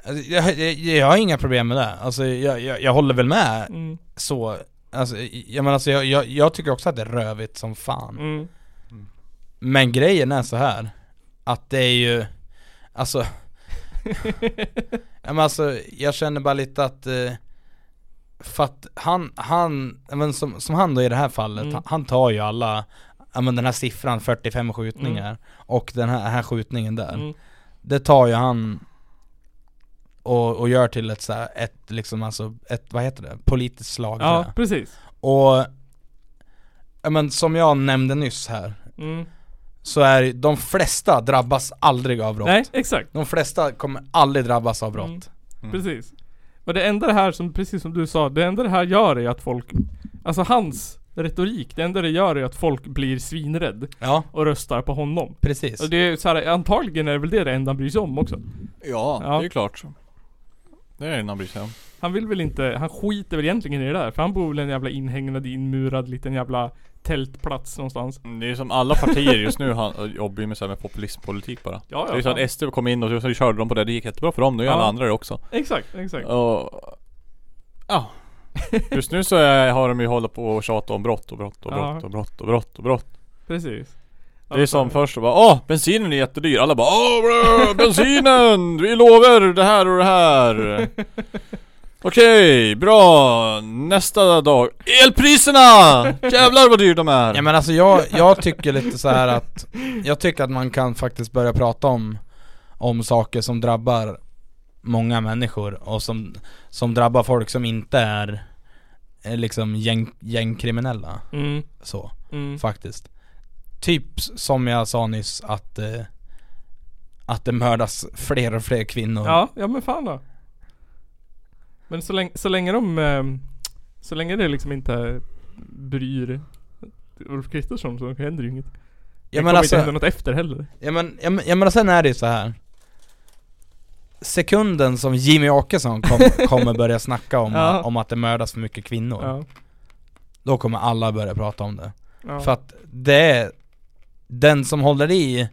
alltså, jag, jag, jag har inga problem med det, alltså jag, jag, jag håller väl med Mm. så Alltså, jag menar alltså jag, jag, jag tycker också att det är rövigt som fan Mm. Men grejen är så här Att det är ju Alltså ja, men alltså, jag känner bara lite att eh, För att han, han, men som, som han då i det här fallet, Mm. han, han tar ju alla Ja men den här siffran 45 skjutningar och den här, här skjutningen där Mm. Det tar ju han och, och gör till ett så här, ett liksom alltså, ett, vad heter det? Politiskt slag Ja, precis. Och Ja men som jag nämnde nyss här Mm. Så är de flesta drabbas aldrig av brott Nej, exakt. De flesta kommer aldrig drabbas av brott Mm. Precis. Men det enda det här som, precis som du sa, det enda det här gör är att folk Alltså hans retorik, det enda det gör är att folk blir svinrädd Ja Och röstar på honom Precis Och det är så här, antagligen är det väl det det enda han bryr sig om också Ja, Ja. det är klart. Det är det han bryr sig om. Han vill väl inte, han skiter väl egentligen i det där För han bor väl i en jävla inhägnad, inmurad liten jävla tältplats någonstans Det är som alla partier just nu han jobbar ju med, så här med populismpolitik bara. Ja, ja, det är så fan. att SD kom in och så körde de på det, det gick jättebra för dem, nu gör Ja. alla andra det också. Exakt, exakt Och, ja. Just nu så är, har de ju hållit på och tjata om brott och brott och Ja. brott och brott och brott och brott. Presis Det är som först så bara åh, bensinen är jättedyr. Alla bara åh, brö, bensinen! Vi lovar det här och det här. Okej, bra. Nästa dag. Elpriserna! Jävlar vad dyr de är. Ja men alltså jag, jag tycker lite så här att Jag tycker att man kan faktiskt börja prata om Om saker som drabbar Många människor och som Som drabbar folk som inte är är Liksom gäng, gängkriminella Mm. Så, Mm. faktiskt Typ som jag sa nyss att eh, Att det mördas fler och fler kvinnor Ja, ja men fan då. Men så länge, så länge de, eh, så länge det liksom inte bryr Ulf Kristersson så händer ju inget. Det Ja, men kommer alltså- inte hända något efter heller. Ja men, ja, men, ja, men sen är det ju så här. Sekunden som Jimmy Åkesson kom, kommer börja snacka om, Ja. om att det mördas för mycket kvinnor Ja. Då kommer alla börja prata om det Ja. För att det är Den som håller i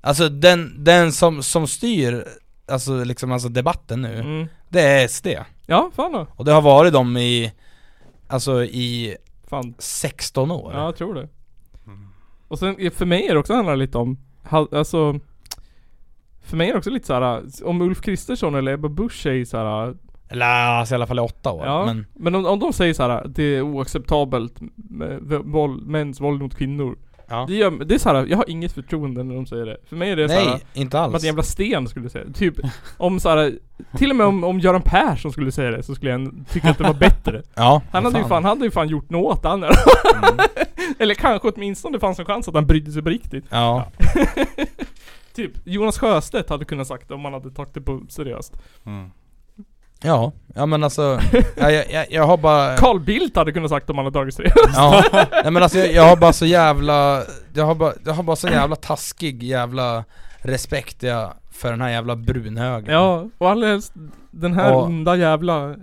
Alltså den, den som, som styr Alltså liksom alltså debatten nu Mm. Det är SD Ja, fan då. Och det har varit dem i Alltså i Fan. 16 år Ja, jag tror det. Och sen för mig är det också handlar lite om, alltså För mig är det också lite såhär, om Ulf Kristersson eller Ebba Busch säger såhär Eller alltså i alla fall i åtta år Ja, men men, om, om de säger såhär det är oacceptabelt med våld, mäns våld mot kvinnor Ja. Det, gör, det är så här, jag har inget förtroende när de säger det. För mig är det Nej, inte alls. Som att en jävla sten skulle säga Typ om så här, till och med om, om Göran Persson skulle säga det så skulle jag tycka att det var bättre. Ja, Han hade ju fan. han hade ju fan gjort något åt det andra. Eller kanske åtminstone det fanns en chans att han brydde sig på riktigt. Ja. Typ Jonas Sjöstedt hade kunnat sagt det om han hade tagit det på seriöst. Ja, ja men alltså, jag, jag, jag, har bara... Carl Bildt hade kunnat sagt om han hade det seriöst. Ja, nej men alltså jag, jag har bara så jävla, jag har bara, jag har bara så jävla taskig jävla respekt jag, för den här jävla brunhögen Ja, och allra helst den här Och- onda jävla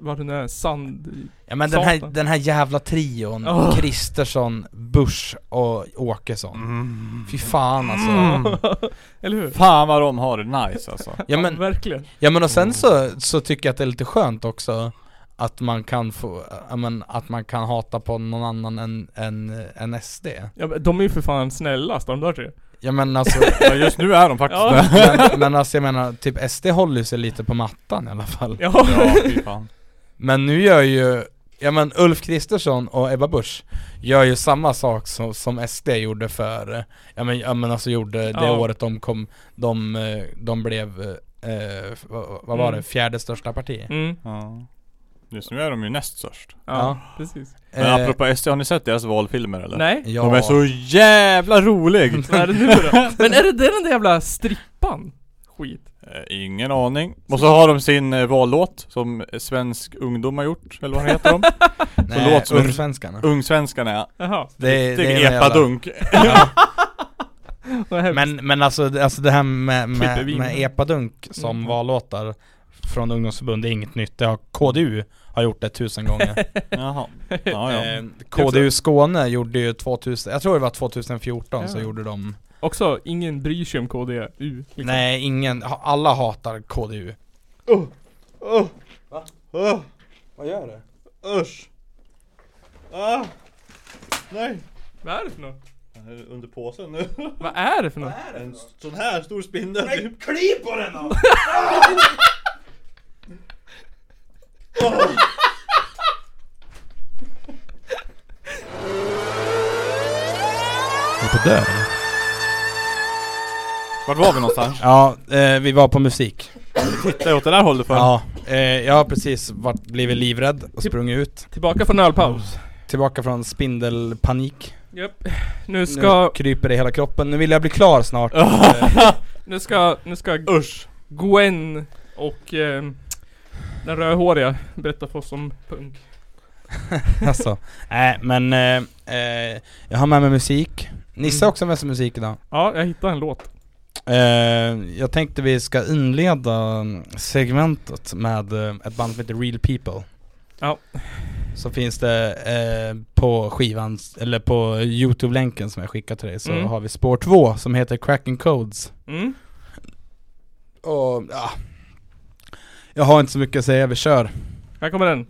vad det nu är, sand... Ja men den här, den här jävla trion, Åh. Kristersson, Bush och Åkesson Fy fan alltså Mm. Eller hur? Fan vad de har det nice alltså. Ja men, verkligen. ja men och sen så, så tycker jag att det är lite skönt också Att man kan få, ja men att man kan hata på någon annan än, än, än SD Ja, men de är ju för fan snällast de där tre. Ja men alltså Ja, just nu är de faktiskt Ja. men, men alltså jag menar, typ SD håller sig lite på mattan i alla fall Ja. Ja, fy fan. Men nu gör ju, ja men Ulf Kristersson och Ebba Busch Gör ju samma sak som, som SD gjorde för, ja men, ja men alltså gjorde det Ja. året de kom, de, eh, de blev, eh, vad, vad var Mm. det, fjärde största parti? Mm. Ja. Just nu är de ju näst störst. Ja, Ja. precis. Men Eh, apropå SD, har ni sett deras valfilmer eller? Nej. Ja. De är så jävla roliga! Vad är det nu då? Men är det det den där jävla strippan? Skit. Eh, Ingen aning. Och så har de sin eh, vallåt som Svensk Ungdom har gjort, eller vad heter de? Nej, låt som en- Ungsvenskarna Ungsvenskarna ja. Jaha. det, är- det är en epadunk. Men, men alltså, det- alltså det här med, med, med epadunk som Mm. vallåtar från ungdomsförbund, det är inget nytt. Det har KDU har gjort det tusen gånger. Jaha. Ja, ja. Eh, KDU Skåne gjorde ju 2000, jag tror det var 2014 så Ja. gjorde de Också, ingen bryr sig om KDU. Liksom. Nej, ingen, alla hatar KDU Vad gör du? Usch! Ah! Nej! Vad är det för något? Under påsen nu. Vad är det för något? En sån här stor spindel. Kliv på den då! Är på dö Vart var vi någonstans? Ja, eh, vi var på musik Titta åt det där hållet för. Ja, eh, jag har precis varit, blivit livrädd och sprungit ut Tillbaka från ölpaus. Tillbaka från spindelpanik Japp. Nu ska, Nu kryper det i hela kroppen, nu vill jag bli klar snart Eh, nu ska, nu ska Usch! Gwen och eh, den rödhåriga berätta för oss om punk. Alltså, nej men eh, eh, jag har med mig musik Nisse har Mm. också med sig musik idag Ja, jag hittade en låt. Eh, Jag tänkte vi ska inleda segmentet med eh, ett band som heter Real People Ja. Så finns det eh, på skivan, eller på Youtube-länken som jag skickade till dig så Mm. har vi spår 2 som heter Cracking Codes Mm. Och ja Jag har inte så mycket att säga, vi kör Här kommer den.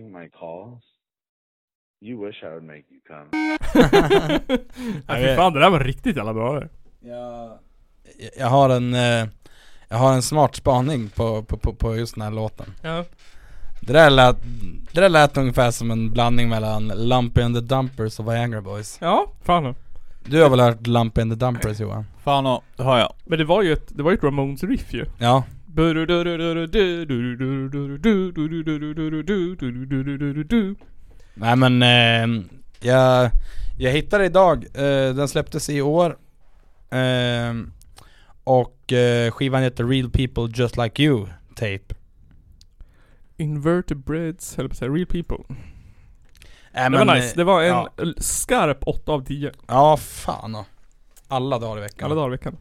Dodging my calls. You wish I would make you come. Nej fy fan det där var riktigt jävla bra det. Jag, jag har en eh, Jag har en smart spaning på, på, på, på just den här låten Ja. Det där lät, det där lät ungefär som en blandning mellan Lumpy and the Dumpers och Viagra Boys Ja, fan. Du har väl hört Lumpy and the Dumpers Johan? Fan det har jag. Men det var ju ett, det var ju ett Ramones riff ju. Ja Nej men eh, jag, jag hittade idag, eh, den släpptes i år eh, Och eh, skivan heter Real People Just Like You Tape Invertebrates, höll på att säga, real people. Äh, det men, var nice. Det var en ja. skarp 8 av 10. Ja fan. Alla dagar i veckan Alla dagar i veckan.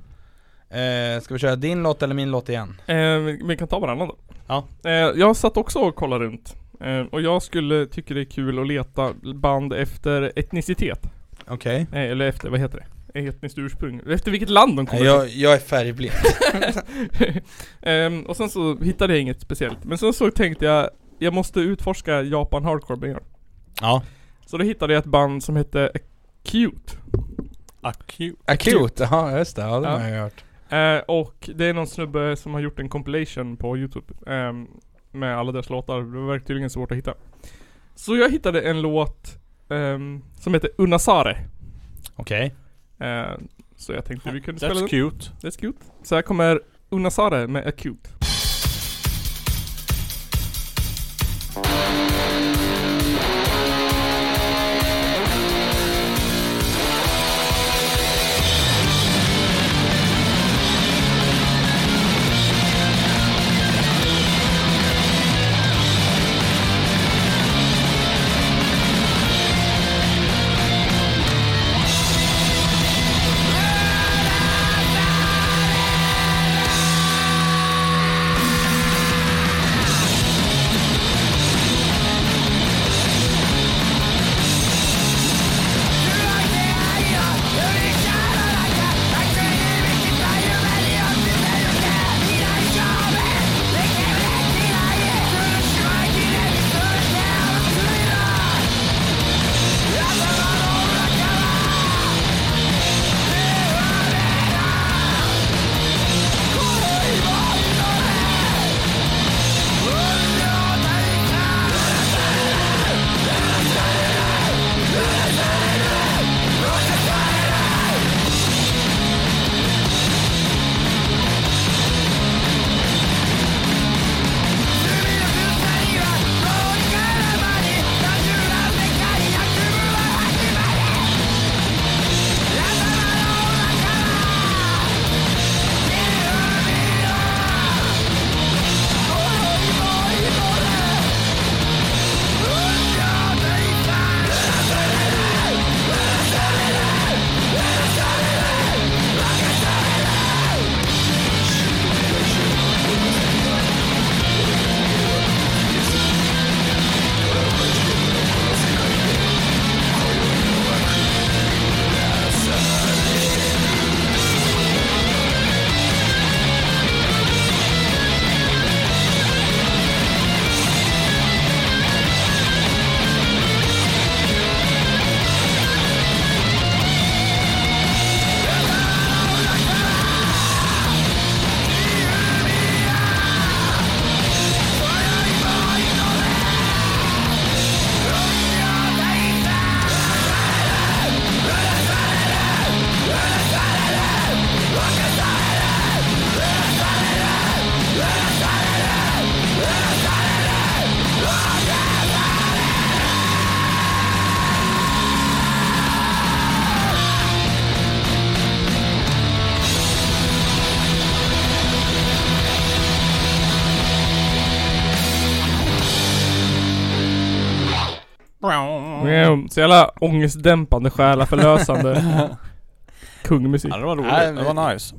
Eh, Ska vi köra din låt eller min låt igen? Eh, vi, kan ta varannan då. Ja. Eh, jag satt också och kollade runt. Eh, och jag skulle tycka det är kul att leta band efter etnicitet. Okej Eh, eller efter, vad heter det? Etniskt ursprung. Efter vilket land de kommer jag, jag är färgblind Ehm, och sen så hittade jag inget speciellt. Men sen så tänkte jag, jag måste utforska Japan hardcore mer. Ja Så då hittade jag ett band som hette Acute. Acute. Acute, ja just det, ja det Ja. har jag hört Eh, och det är någon snubbe som har gjort en compilation på youtube. ehm, med alla deras låtar. Det var tydligen svårt att hitta. Så jag hittade en låt ehm, som heter Unasare. Okej Eh, så jag tänkte vi kunde spela That's den. cute. That's cute. Så här kommer Unasare med Acute. Wow, Så jävla ångestdämpande, själaförlösande Kungmusik. Ja, det var roligt. Nej, det var nice.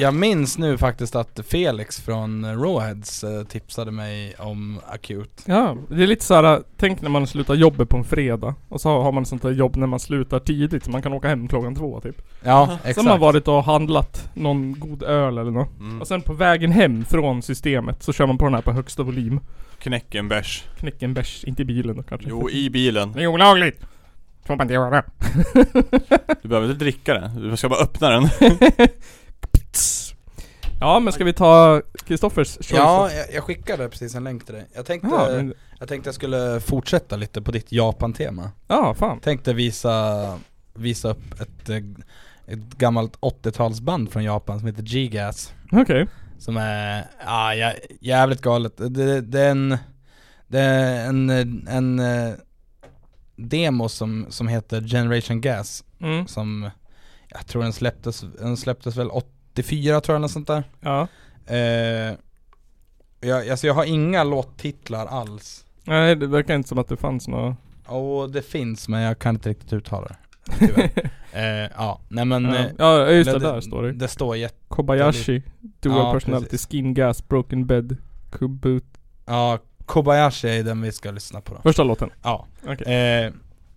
Jag minns nu faktiskt att Felix från Rawheads eh, tipsade mig om Acute Ja, det är lite så här. tänk när man slutar jobbet på en fredag och så har man sånt där jobb när man slutar tidigt så man kan åka hem klockan två typ. Ja, Sen exakt har man varit och handlat någon god öl eller något. Mm. Och sen på vägen hem från systemet så kör man på den här på högsta volym. Knäck en bärs. Knäcker en bärs, inte i bilen då kanske. Jo, i bilen. Det är olagligt! Får man inte göra. Du behöver inte dricka den, du ska bara öppna den. Ja men ska vi ta Kristoffers choice? Ja, jag, jag skickade precis en länk till dig. Jag tänkte, Ja, men- jag tänkte jag skulle fortsätta lite på ditt Japan-tema. Ja, fan. Tänkte visa, visa upp ett, eh, ett gammalt 80-talsband från Japan som heter G-Gas. Okej. Som är, ja, jä- jävligt galet. Det, det, är en, det är en, en, eh, demo som, som heter Generation Gas. Mm. Som, jag tror den släpptes, den släpptes väl 84 tror jag, eller sånt där. Ja. Eh, jag, alltså jag har inga låttitlar alls. Nej det verkar inte som att det fanns några. Och det finns men jag kan inte riktigt uttala det. eh, ja, nej men Ja. eh, Ja, just det, där står det. Det står jätte... Kobayashi, dual Ja, personality, precis. skin gas, broken bed, kubut. Ja, Kobayashi är den vi ska lyssna på då. Första låten? Ja. Okej. Eh,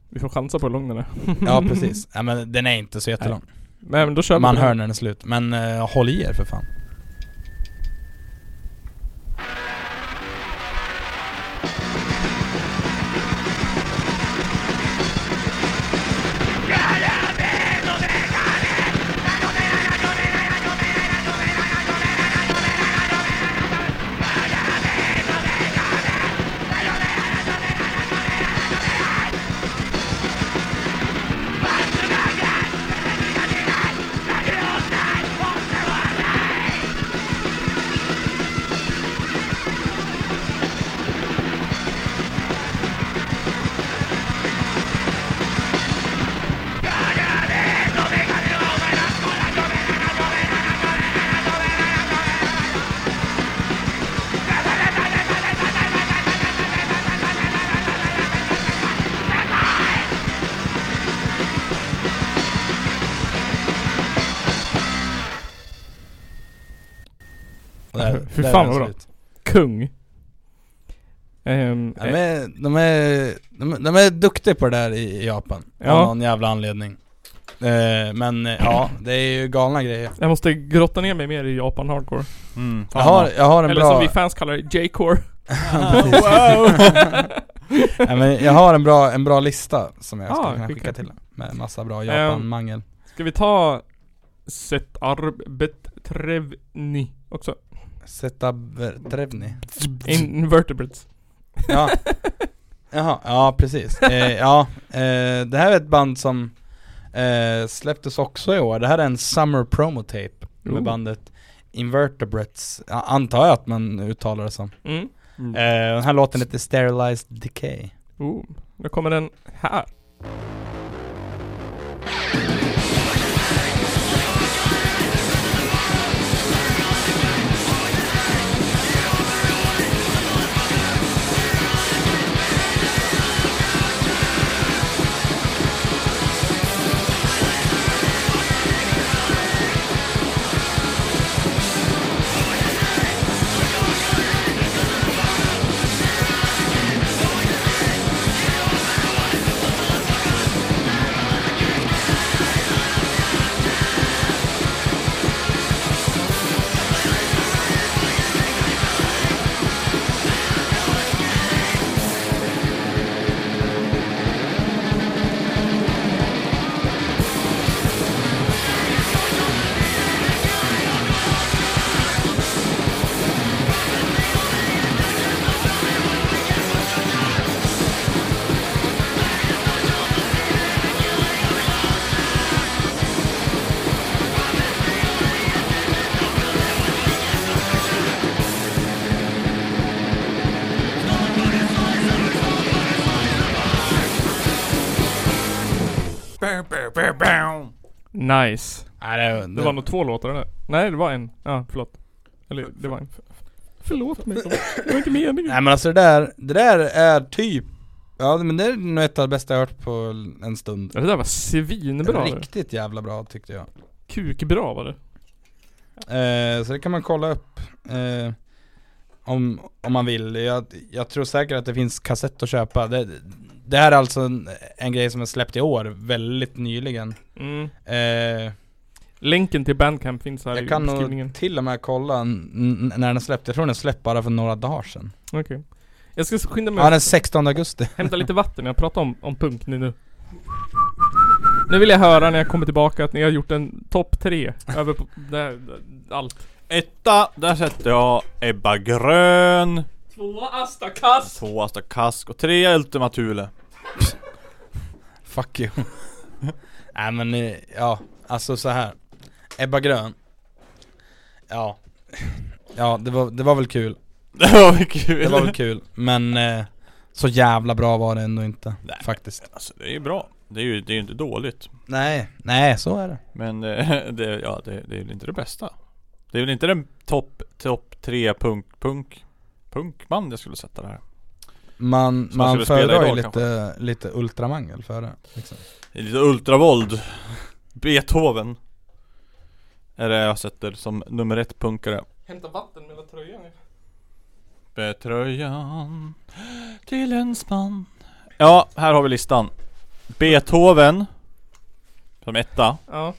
Vi får chansa på hur lång den är. ja precis. Ja, men den är inte så jättelång. Nej men då kör Man den. hör när den är slut. Men eh, håll i er för fan. Fy fan vad bra. Kung. Ehm, De är, de, är, de, är- de är duktiga på det där i Japan. Ja. Av någon jävla anledning. Eh, men eh, ja, det är ju galna grejer. Jag måste grotta ner mig mer i Japan hardcore. Mm, Jag har, jag har en Eller bra... som vi fans kallar det, J-core. wow! ja, men jag har en bra, en bra lista som jag ska Ah, kunna skicka. till Med massa bra Japan-mangel. Ska vi ta Set Arbettrevni också? Zetabrevni. Invertebrates. Ja. Jaha, ja precis. Eh, ja, eh, det här är ett band som eh, släpptes också i år. Det här är en summer promo tape med Oh. bandet Invertebrates, ja, antar jag att man uttalar det som. Mm. Eh, den här låten heter Sterilized Decay. Oh, då kommer den här. Nice. Nej, det, Det var nog två låtar eller? Nej det var en. Ja, förlåt. Eller det var en. Förlåt mig. Det var inte meningen. Nej men alltså det där, det där är typ Ja men det är nog ett av det bästa jag hört på en stund det där var svinbra. Riktigt jävla bra tyckte jag Kukbra var det. eh, Så det kan man kolla upp eh, om, om man vill jag, jag tror säkert att det finns kassett att köpa Det, det här är alltså en, en grej som är släppt i år, väldigt nyligen Mm. eh, Länken till Bandcamp finns här Jag i kan beskrivningen. nog till och med kolla när den släppte, jag tror den släppte bara för några dagar sedan Okej. Jag ska skynda mig Ja den 16 augusti hämta lite vatten. Jag pratar om, om punk nu nu. Nu vill jag höra när jag kommer tillbaka att ni har gjort en topp tre över på, där, allt. Etta, där sätter jag Ebba Grön. Tvåa Asta Kass. Två Asta Kask och tre Ultima Thule. Fuck you. Nej men eh, ja, alltså så här. Ebba Grön. Ja. Ja, det var, det var väl kul. Det var väl kul. Det var väl kul. Men eh, så jävla bra var det ändå inte. Nej. Faktiskt. Alltså det är ju bra. Det är ju det är inte dåligt. Nej, nej så är det. Men eh, det, ja, det, det är väl inte det bästa. Det är väl inte den topp, topp tre punk, punk, punkband jag skulle sätta det här. Man, Som man föredrar ju lite, lite ultramangel före. Liksom. Lite ultravåld. Beethoven. Är det jag sätter som nummer ett punkare. Hämta vatten mellan tröjan. Betröjan till ens man. Ja, här har vi listan. Beethoven. Som etta. Ja.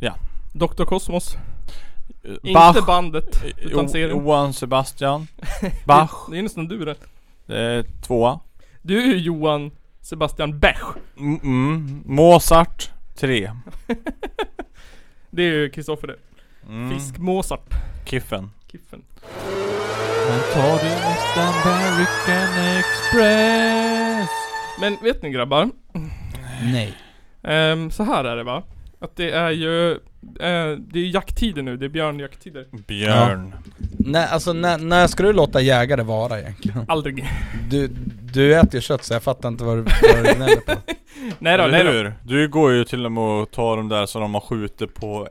Ja. Dr. Kosmos. Eh, Bach. Inte bandet, utan Jo- serien. Johan Sebastian. Bach. Det är nästan du det. Det är tvåa. Du är ju Johan Sebastian Bech. Mm, mm. Mozart. Tre. Det är ju Kristoffer det. Mm. Fisk-Mozart. Kiffen. Kiffen. Men tar du inte American Express? Men vet ni grabbar? Nej. Ehm, så här är det va? Att det är ju, eh, det är jakttider nu, det är björnjakttider. Björn. Nej, alltså när, när ska du låta jägare vara egentligen? Aldrig. Du, du äter ju kött så jag fattar inte vad du, vad du gnäller på. Nej då, nej Eller då. hur? Du går ju till och med och tar de där som de har skjutit på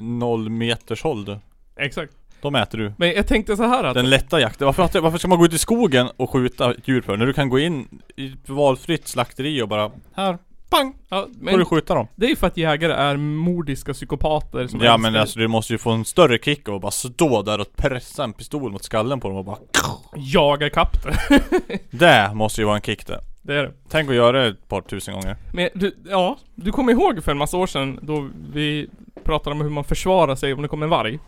noll meters håll du. Exakt. De äter du. Men jag tänkte så här att, Den lätta jakten. Varför, varför ska man gå ut i skogen och skjuta djur för? När du kan gå in i ett valfritt slakteri och bara Här, pang! ja, Får du skjuta dem. det är ju för att jägare är mordiska psykopater som Ja älskar- men alltså du måste ju få en större kick av att bara stå där och pressa en pistol mot skallen på dem och bara jagar kapp det. Det måste ju vara en kick det. det är det. Tänk att göra det ett par tusen gånger. Men du, ja, du kommer ihåg för en massa år sedan då vi pratade om hur man försvarar sig om det kommer en varg?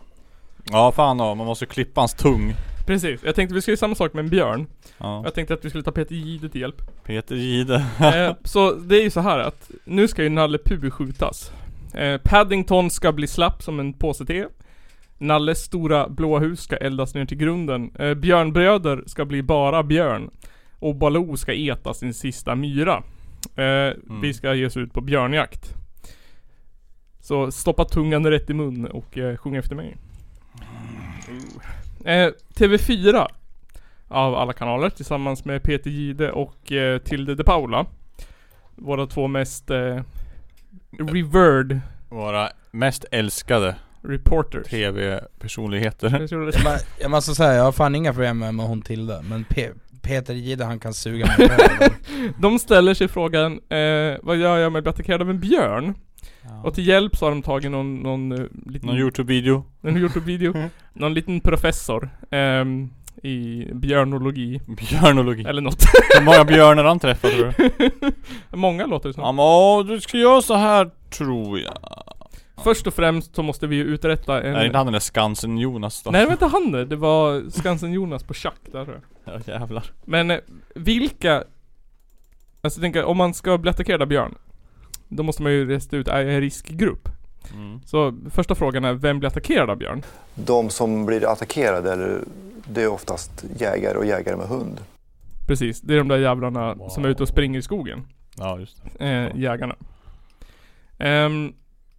Ja fan ja, man måste ju klippa hans tung. Precis, jag tänkte vi skulle göra samma sak med en björn. Ja. Jag tänkte att vi skulle ta Peter Jihde till hjälp. Peter Jihde. eh, så det är ju så här att nu ska ju Nalle Puh skjutas. Eh, Paddington ska bli slapp som en påse te. Nalles stora blåa hus ska eldas ner till grunden. Eh, Björnbröder ska bli bara björn. Och Baloo ska äta sin sista myra. Eh, Vi ska ge oss ut på björnjakt. Så stoppa tungan rätt i mun och eh, sjung efter mig. Eh, TV4 av alla kanaler tillsammans med Peter Gide och eh, Tilde de Paula. Våra två mest eh, revered Våra mest älskade reporters. TV-personligheter. Jag Jag, jag måste säga, jag har fan inga problem med, med hon Tilde, men Pe Peter Jihde han kan suga mig. De ställer sig frågan, eh, vad gör jag med att bli attackerad av en björn? Och till hjälp så har de tagit någon, någon eh, liten Någon Youtube-video. En Youtube-video. Någon liten professor ehm, i björnologi. Björnologi. Eller något. Hur många björnar han träffat tror du? Många låter det som. Ja men åh, du ska göra så här tror jag. Först och främst så måste vi ju uträtta en... Nej inte han den där Skansen-Jonas då? Nej det var inte han det. Det var Skansen-Jonas på schack där tror jag. Ja jävlar. Men eh, vilka... Alltså jag tänker, om man ska bli attackerad av björn. Då måste man ju resta ut en riskgrupp. Mm. Så första frågan är, vem blir attackerad av björn? De som blir attackerade, eller, det är oftast jägare och jägare med hund. Precis, det är de där jävlarna som är ute och springer i skogen. Ja just det. Eh, jägarna. Ehm,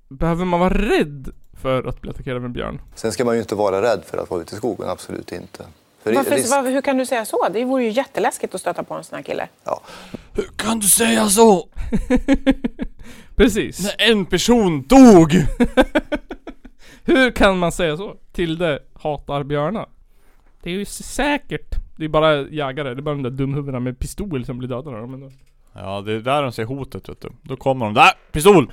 behöver man vara rädd för att bli attackerad av en björn? Sen ska man ju inte vara rädd för att vara ute i skogen, absolut inte. För Varför, risk- var, hur kan du säga så? Det vore ju jätteläskigt att stöta på en sån här kille. Hur kan du säga så? Precis. När en person dog! Hur kan man säga så? Tilde hatar björnar. Det är ju säkert. Det är bara jägare, det är bara de där dumhuvudena med pistol som blir dödade av dem. Ja det är där de ser hotet vet du. Då kommer de där, pistol!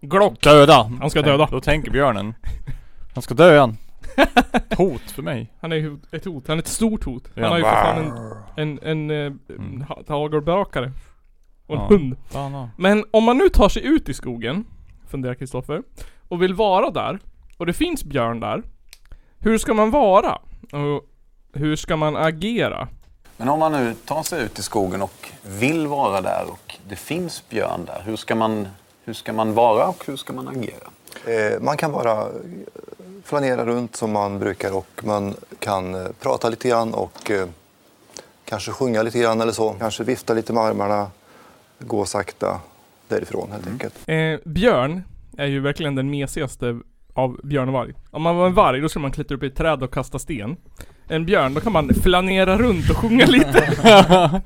Glock! Döda! Han ska döda. Då tänker björnen. Han ska dö han. Hot för mig. Han är ju ett hot, han är ett stort hot. Han Ja. har ju för fan en, en, en, eh, en ha- hagelbrakare. Och en Ja. hund. Fan, ja. Men om man nu tar sig ut i skogen, funderar Kristoffer, och vill vara där, och det finns björn där. Hur ska man vara? Och hur ska man agera? Men om man nu tar sig ut i skogen och vill vara där och det finns björn där, hur ska man, hur ska man vara och hur ska man agera? Eh, man kan bara eh, flanera runt som man brukar och man kan eh, prata lite grann och eh, kanske sjunga lite grann eller så. Kanske vifta lite med armarna, gå sakta därifrån helt enkelt. Eh, björn är ju verkligen den mesigaste av björn och varg. Om man var en varg då skulle man klättra upp i ett träd och kasta sten. En björn, då kan man flanera runt och sjunga lite.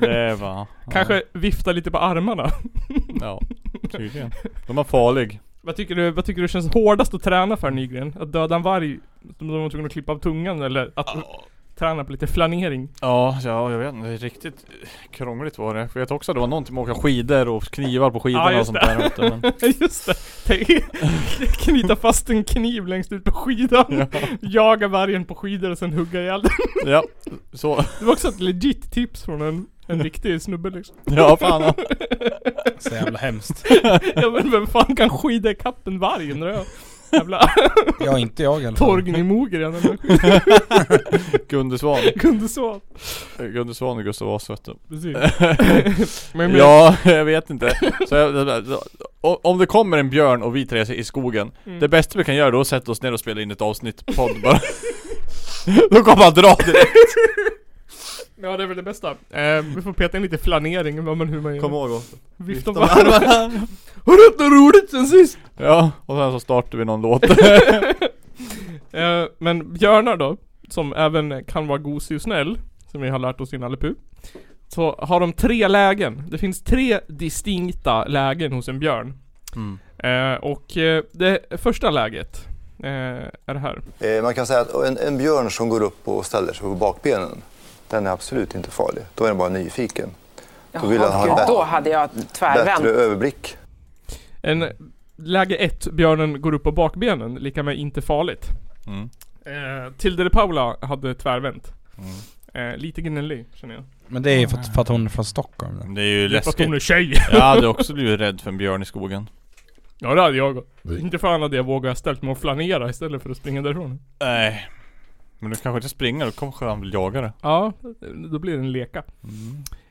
Det var... Kanske vifta lite på armarna. Ja, tydligen. De var farlig. Vad tycker du, vad tycker du känns hårdast att träna för Nygren? Att döda en varg, de var tvungna att klippa av tungan eller att träna på lite flanering? Ja, ja jag vet inte. Riktigt krångligt var det. För jag vet också att det var någonting med att åka skidor och knivar på skidorna Ja, och sånt där. du, Men... just det. Tänk- Knyta fast en kniv längst ut på skidan. Jaga vargen på skidor och sen hugga ihjäl den. Ja, så. Det var också ett legit tips från en, en riktig snubbe liksom. Ja, fan, ja. Så jävla hemskt. ja men vem fan kan skida ikapp en varg undrar jag? Jävla... Ja, inte jag i alla fall. Torgny Mogren eller Gunde Svan. Gunde Svan. Gunde Svan och Gustav Vasa vet du. Precis. Men- men- ja, jag vet inte. Så jag, o- om det kommer en björn och vi tre är i skogen. Mm. Det bästa vi kan göra då är att sätta oss ner och spela in ett avsnitt podd bara. då kommer han dra direkt. Ja det är väl det bästa. Eh, vi får peta in lite flanering, vad man, hur man gör. Kom ihåg också. Vifta med armarna. Har du inte roligt sen sist? Ja, och sen så startar vi någon låt. Eh, men björnar då, som även kan vara gosig och snäll, som vi har lärt oss i Nalle Så har de tre lägen. Det finns tre distinkta lägen hos en björn. Mm. Eh, och eh, det första läget eh, är det här. Eh, Man kan säga att en, en björn som går upp och ställer sig på bakbenen, den är absolut inte farlig. Då är den bara nyfiken. Då vill den ha då hade jag tvärvänt. bättre överblick. En, läge ett, björnen går upp på bakbenen, lika med inte farligt. Mm. Eh, Tilde de Paula hade tvärvänt. Eh, lite gnällig känner jag. Men det är ju för att, för att hon är från Stockholm. Det är ju Det är för att läskigt. hon är tjej. Jag hade också blivit rädd för en björn i skogen. Ja det hade jag Inte fan hade jag vågat ställt mig och flanera istället för att springa därifrån. Nej. Men du kanske inte springer, då kanske han vill jaga det. Ja, då blir det en leka.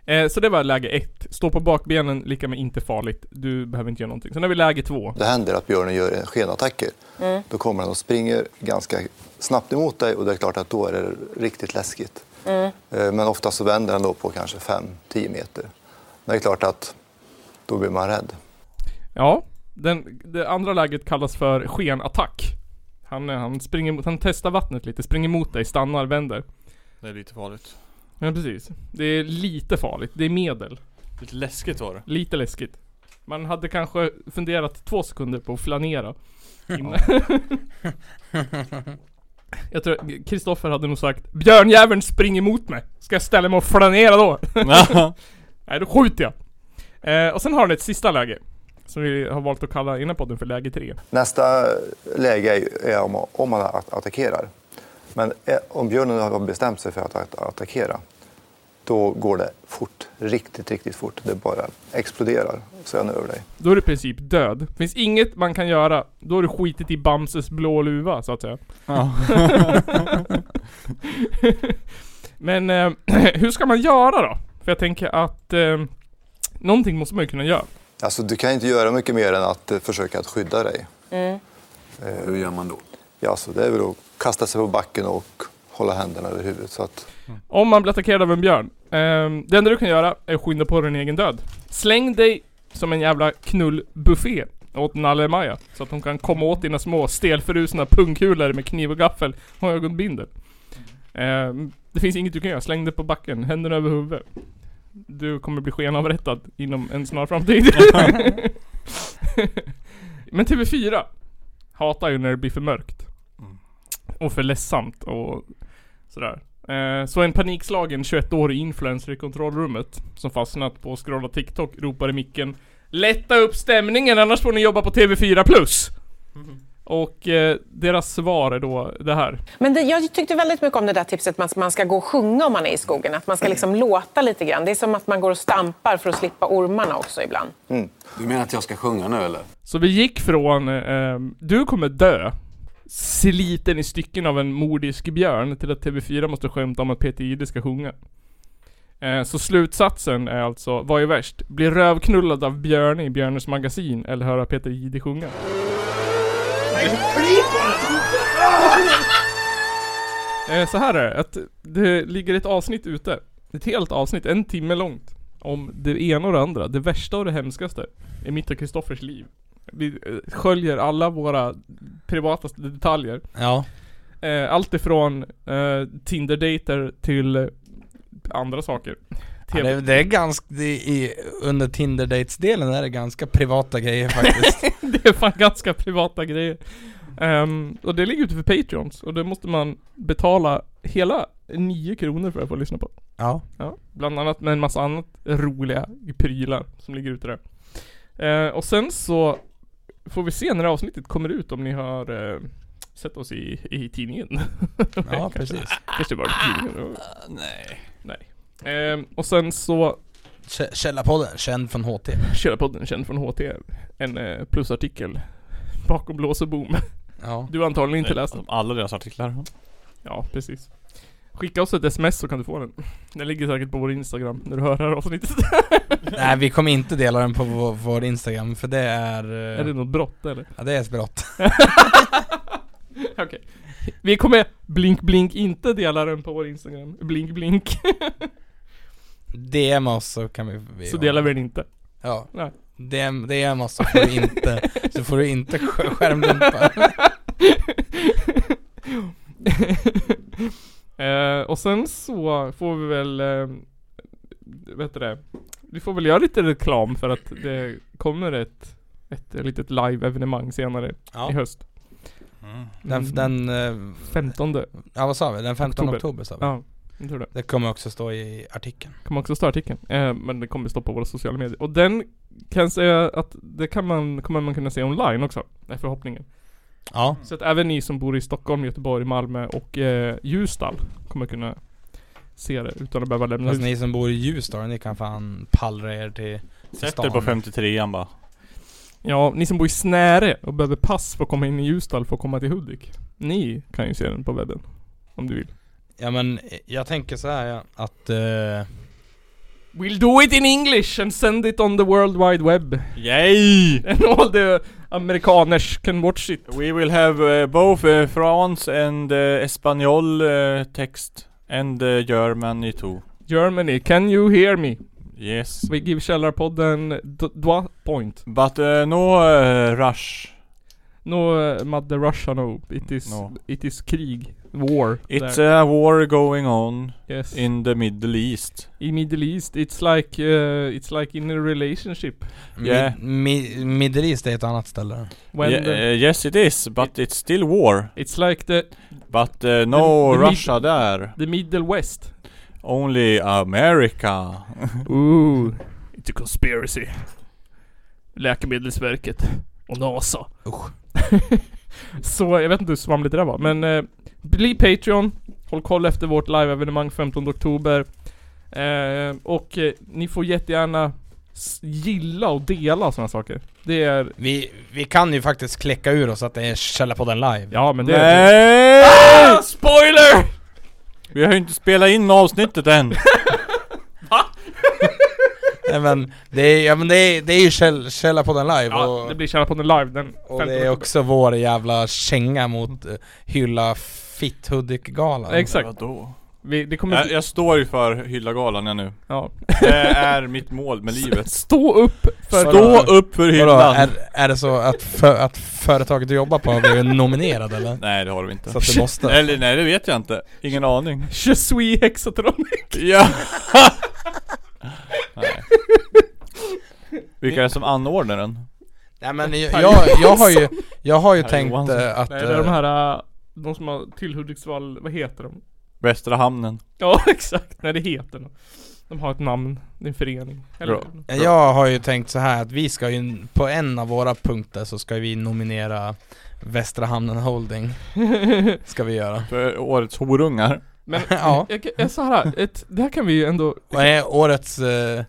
Eh, så det var läge ett. Stå på bakbenen, lika med inte farligt. Du behöver inte göra någonting. Sen har vi läge två. Det händer att björnen gör skenattacker. Mm. Då kommer den och springer ganska snabbt emot dig och det är klart att då är det riktigt läskigt. Mm. Eh, Men ofta så vänder den då på kanske 5-10 meter. Men det är klart att då blir man rädd. Ja, den, det andra läget kallas för skenattack. Han, eh, han springer mot, han testar vattnet lite, springer mot dig, stannar, vänder. Det är lite farligt. Ja precis. Det är lite farligt, det är medel. Lite läskigt var det. Lite läskigt. Man hade kanske funderat två sekunder på att flanera. Innan. jag tror Kristoffer hade nog sagt Björnjäveln springer emot mig. Ska jag ställa mig och flanera då? Nej då skjuter jag. Eh, och sen har han ett sista läge. Som vi har valt att kalla innan podden för läge tre. Nästa läge är om, om man att- attackerar. Men eh, om björnen har bestämt sig för att att- attackera, då går det fort. Riktigt, riktigt fort. Det bara exploderar så är den över dig. Då är du i princip död. Finns inget man kan göra. Då har du skitit i Bamses blå luva så att säga. Ja. Men eh, hur ska man göra då? För jag tänker att eh, någonting måste man ju kunna göra. Alltså, du kan inte göra mycket mer än att eh, försöka att skydda dig. Mm. Hur gör man då? Ja, så det är väl att kasta sig på backen och hålla händerna över huvudet. Så att, Om man blir attackerad av en björn. Eh, det enda du kan göra är att skynda på din egen död. Släng dig som en jävla knullbuffé åt Nalle Maja. Så att hon kan komma åt dina små stelförusna pungkulor med kniv och gaffel och ögonbindel. Eh, det finns inget du kan göra. Släng dig på backen, händerna över huvudet. Du kommer bli skenavrättad inom en snar framtid. Men TV4 hatar ju när det blir för mörkt. Och för ledsamt och sådär. Eh, så en panikslagen 21-årig influencer i kontrollrummet som fastnat på att scrolla TikTok ropar i micken Lätta upp stämningen annars får ni jobba på TV4 plus! Och eh, deras svar är då det här. Men det, jag tyckte väldigt mycket om det där tipset att man ska gå och sjunga om man är i skogen. Att man ska liksom låta lite grann. Det är som att man går och stampar för att slippa ormarna också ibland. Du menar att jag ska sjunga nu eller? Så vi gick från eh, Du kommer dö sliten i stycken av en mordisk björn till att TV4 måste skämta om att Peter Jihde ska sjunga. Eh, så slutsatsen är alltså, vad är värst? Bli rövknullad av Björne i Björnes magasin eller höra Peter Jihde sjunga? Eh, så här är det, att det ligger ett avsnitt ute. Ett helt avsnitt, en timme långt. Om det ena och det andra, det värsta och det hemskaste i mitt och Kristoffers liv. Vi eh, sköljer alla våra privata detaljer. Ja. Eh, allt ifrån eh, Tinder-dejter till andra saker. Ja, det, det är ganska, det är, under Tinder-dates-delen är det ganska privata grejer faktiskt. det är fan ganska privata grejer. Ehm, och det ligger ute för Patreons och det måste man betala hela 9 kronor för att få lyssna på. Ja. Ja, bland annat med en massa annat roliga prylar som ligger ute där. Eh, och sen så får vi se när avsnittet kommer ut om ni har eh, sett oss i, i tidningen. Ja, precis. Kanske var i tidningen. nej. Ehm, och sen så Kä- Källarpodden, känd från HT. Källarpodden känd från HT. En eh, plusartikel bakom lås och bom. Ja. Du har antagligen inte läst den. Alla deras artiklar. Ja, precis. Skicka oss ett sms så kan du få den. Den ligger säkert på vår Instagram när du hör det här avsnittet. Nej vi kommer inte dela den på vår, vår Instagram för det är... eh, Är det något brott eller? Ja det är ett brott. Okej. Vi kommer blink blink inte dela den på vår Instagram. Blink blink. DM oss så kan vi... vi Så delar vi den inte. Ja. Nej. DM, DM oss så får du inte, så får du inte sk- skärmdumpa. eh, och sen så får vi väl, eh, vet du det? Vi får väl göra lite reklam för att det kommer ett, ett litet live-evenemang senare Ja. i höst. Den, den... eh, 15 Ja vad sa vi? Den 15 oktober, Oktober. sa vi? Ja, jag tror det. Det kommer också stå i artikeln. Kommer också stå i artikeln. Eh, men det kommer stå på våra sociala medier. Och den kan jag säga att det kan man, kommer man kunna se online också. är förhoppningen. Ja. Så att även ni som bor i Stockholm, Göteborg, Malmö och eh, Ljusdal kommer kunna se det utan att behöva lämna Fast ni som bor i Ljusdal, ni kan fan pallra er till, till Sätt stan. er på 53an bara. Ja, ni som bor i Snäre och behöver pass för att komma in i Ljusdal för att komma till Hudik. Ni kan ju se den på webben. Om du vill. Ja men eh, jag tänker så här ja, att... eh, We'll do it in English and send it on the world wide web. Yay! And all the amerikaners can watch it. We will have uh, both uh, France and uh, Espanol uh, text and uh, Germany too. Germany, can you hear me? Yes. We give Källarpodden d- dwa point. But uh, no uh, rush. No, uh, Mother Russia no. It is, No. it is krig. War. It's there. a war going on Yes. in the Middle East. I Middle East, it's like, uh, it's like in a relationship. Yeah. Mi, Middle East är ett annat ställe. When Ye- the, uh, yes it is, but it's still war. it's like the, But uh, no The- the Russia there. the Middle West. Only America. Ooh, it's a conspiracy. Läkemedelsverket och NASA. Usch. Så jag vet inte hur svamligt det där var men eh, bli Patreon. Håll koll efter vårt live-evenemang 15 oktober. Eh, och eh, ni får jättegärna gilla och dela sådana saker. Det är... Vi, vi kan ju faktiskt kläcka ur oss att det är Källarpodden live. Ja men det Nej! Ah, spoiler! Vi har ju inte spelat in avsnittet än. Nej men det är, ja, men det är, det är ju Käll, Källarpodden live Ja, och, det blir Källarpodden live den och 15 det är också vår jävla känga mot uh, hylla fitt Hudik-galan. Exakt. Vadå? Vi, det kommer... Jag, jag står ju för Hylla-galan jag nu. Ja. Det är mitt mål med livet. Stå upp för... Stå upp för Vadå, hyllan! är, är det så att, för, att företaget du jobbar på har blivit nominerad eller? Nej det har du inte. Så att du måste? Eller nej det vet jag inte. Ingen aning. Je suis Hexatronic. Ja! nej. Vilka är det som anordnar den? Nej men jag, jag, jag har ju, jag har ju tänkt eh, att... Nej det är de eh, här, äh, de som har till Hudiksvall, vad heter de? Västra hamnen. Ja exakt, nej det heter något. De har ett namn, det är en förening. Eller, Bra. Jag har ju tänkt så här att vi ska ju, på en av våra punkter så ska vi nominera Västra Hamnen Holding. Ska vi göra. För årets horungar. Men Ja. jag, jag, så här, ett, det här kan vi ju ändå... Vad är årets, eh,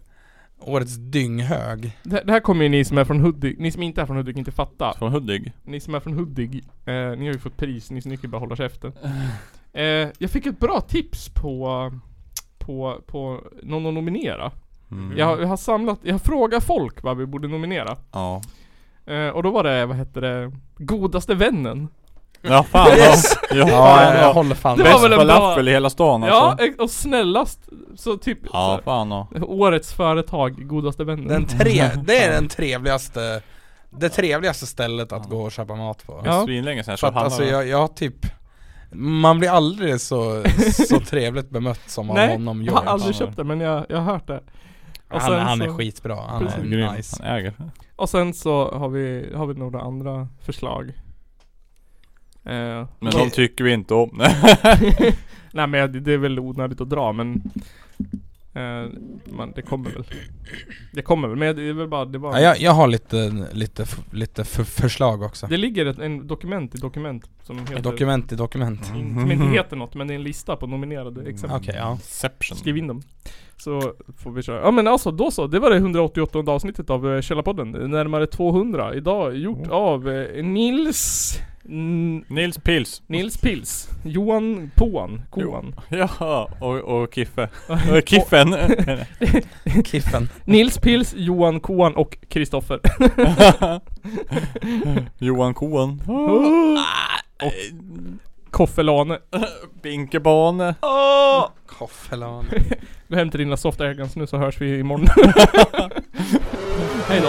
Årets dynghög. Det, det här kommer ju ni som är från Hudik, ni som inte är från Hudik inte fatta. Från Hudik? Ni som är från Hudik, eh, ni har ju fått pris, ni, så ni kan ju bara hålla käften. Eh, jag fick ett bra tips på, på, på någon att nominera. Mm. Jag, jag har samlat, jag har frågat folk vad vi borde nominera. Ja. Eh, och då var det, vad hette det, Godaste vännen. Ja fan Yes! ja. Ja, fan, jag håller fan Det med. var väl Bäst en bra- falafel i hela stan Ja, alltså. ex- och snällast, så typ Ja så, fan ja. Årets företag, Godaste vännen. Den tre, det är den trevligaste Det trevligaste stället att gå och köpa mat på. Är svinlänge sedan jag köpte alltså jag, jag typ Man blir aldrig så, så trevligt bemött som av Nej, honom jag har aldrig köpt det men jag, jag har hört det. Och Han, sen han så- är skitbra, han Precis. är Grym. nice Han äger. Och sen så har vi, har vi några andra förslag. Eh, Men de tycker vi inte om. Nej men det, det är väl onödigt att dra men eh, man, Det kommer väl Det kommer väl men det är väl bara det var ja, jag, jag har lite, lite, lite f- förslag också Det ligger ett en dokument i dokument som heter Dokument i dokument Som inte heter något men det är en lista på nominerade exempel Okej, ja. Inception. Skriv in dem Så får vi köra. Ja men alltså då så, det var det 188 avsnittet av eh, Källarpodden. Närmare 200. Idag gjort av eh, Nils... N- Nils Pils. Nils Pils. Johan Påan. Koan. Ja, och, och Kiffe. Och Kiffen. Kiffen Nils Pils, Johan Koan och Kristoffer. Johan Koan. och Koffe Lane. Binkebane. Koffelan Gå hem till dina soft ägans nu så hörs vi imorgon. Hej då.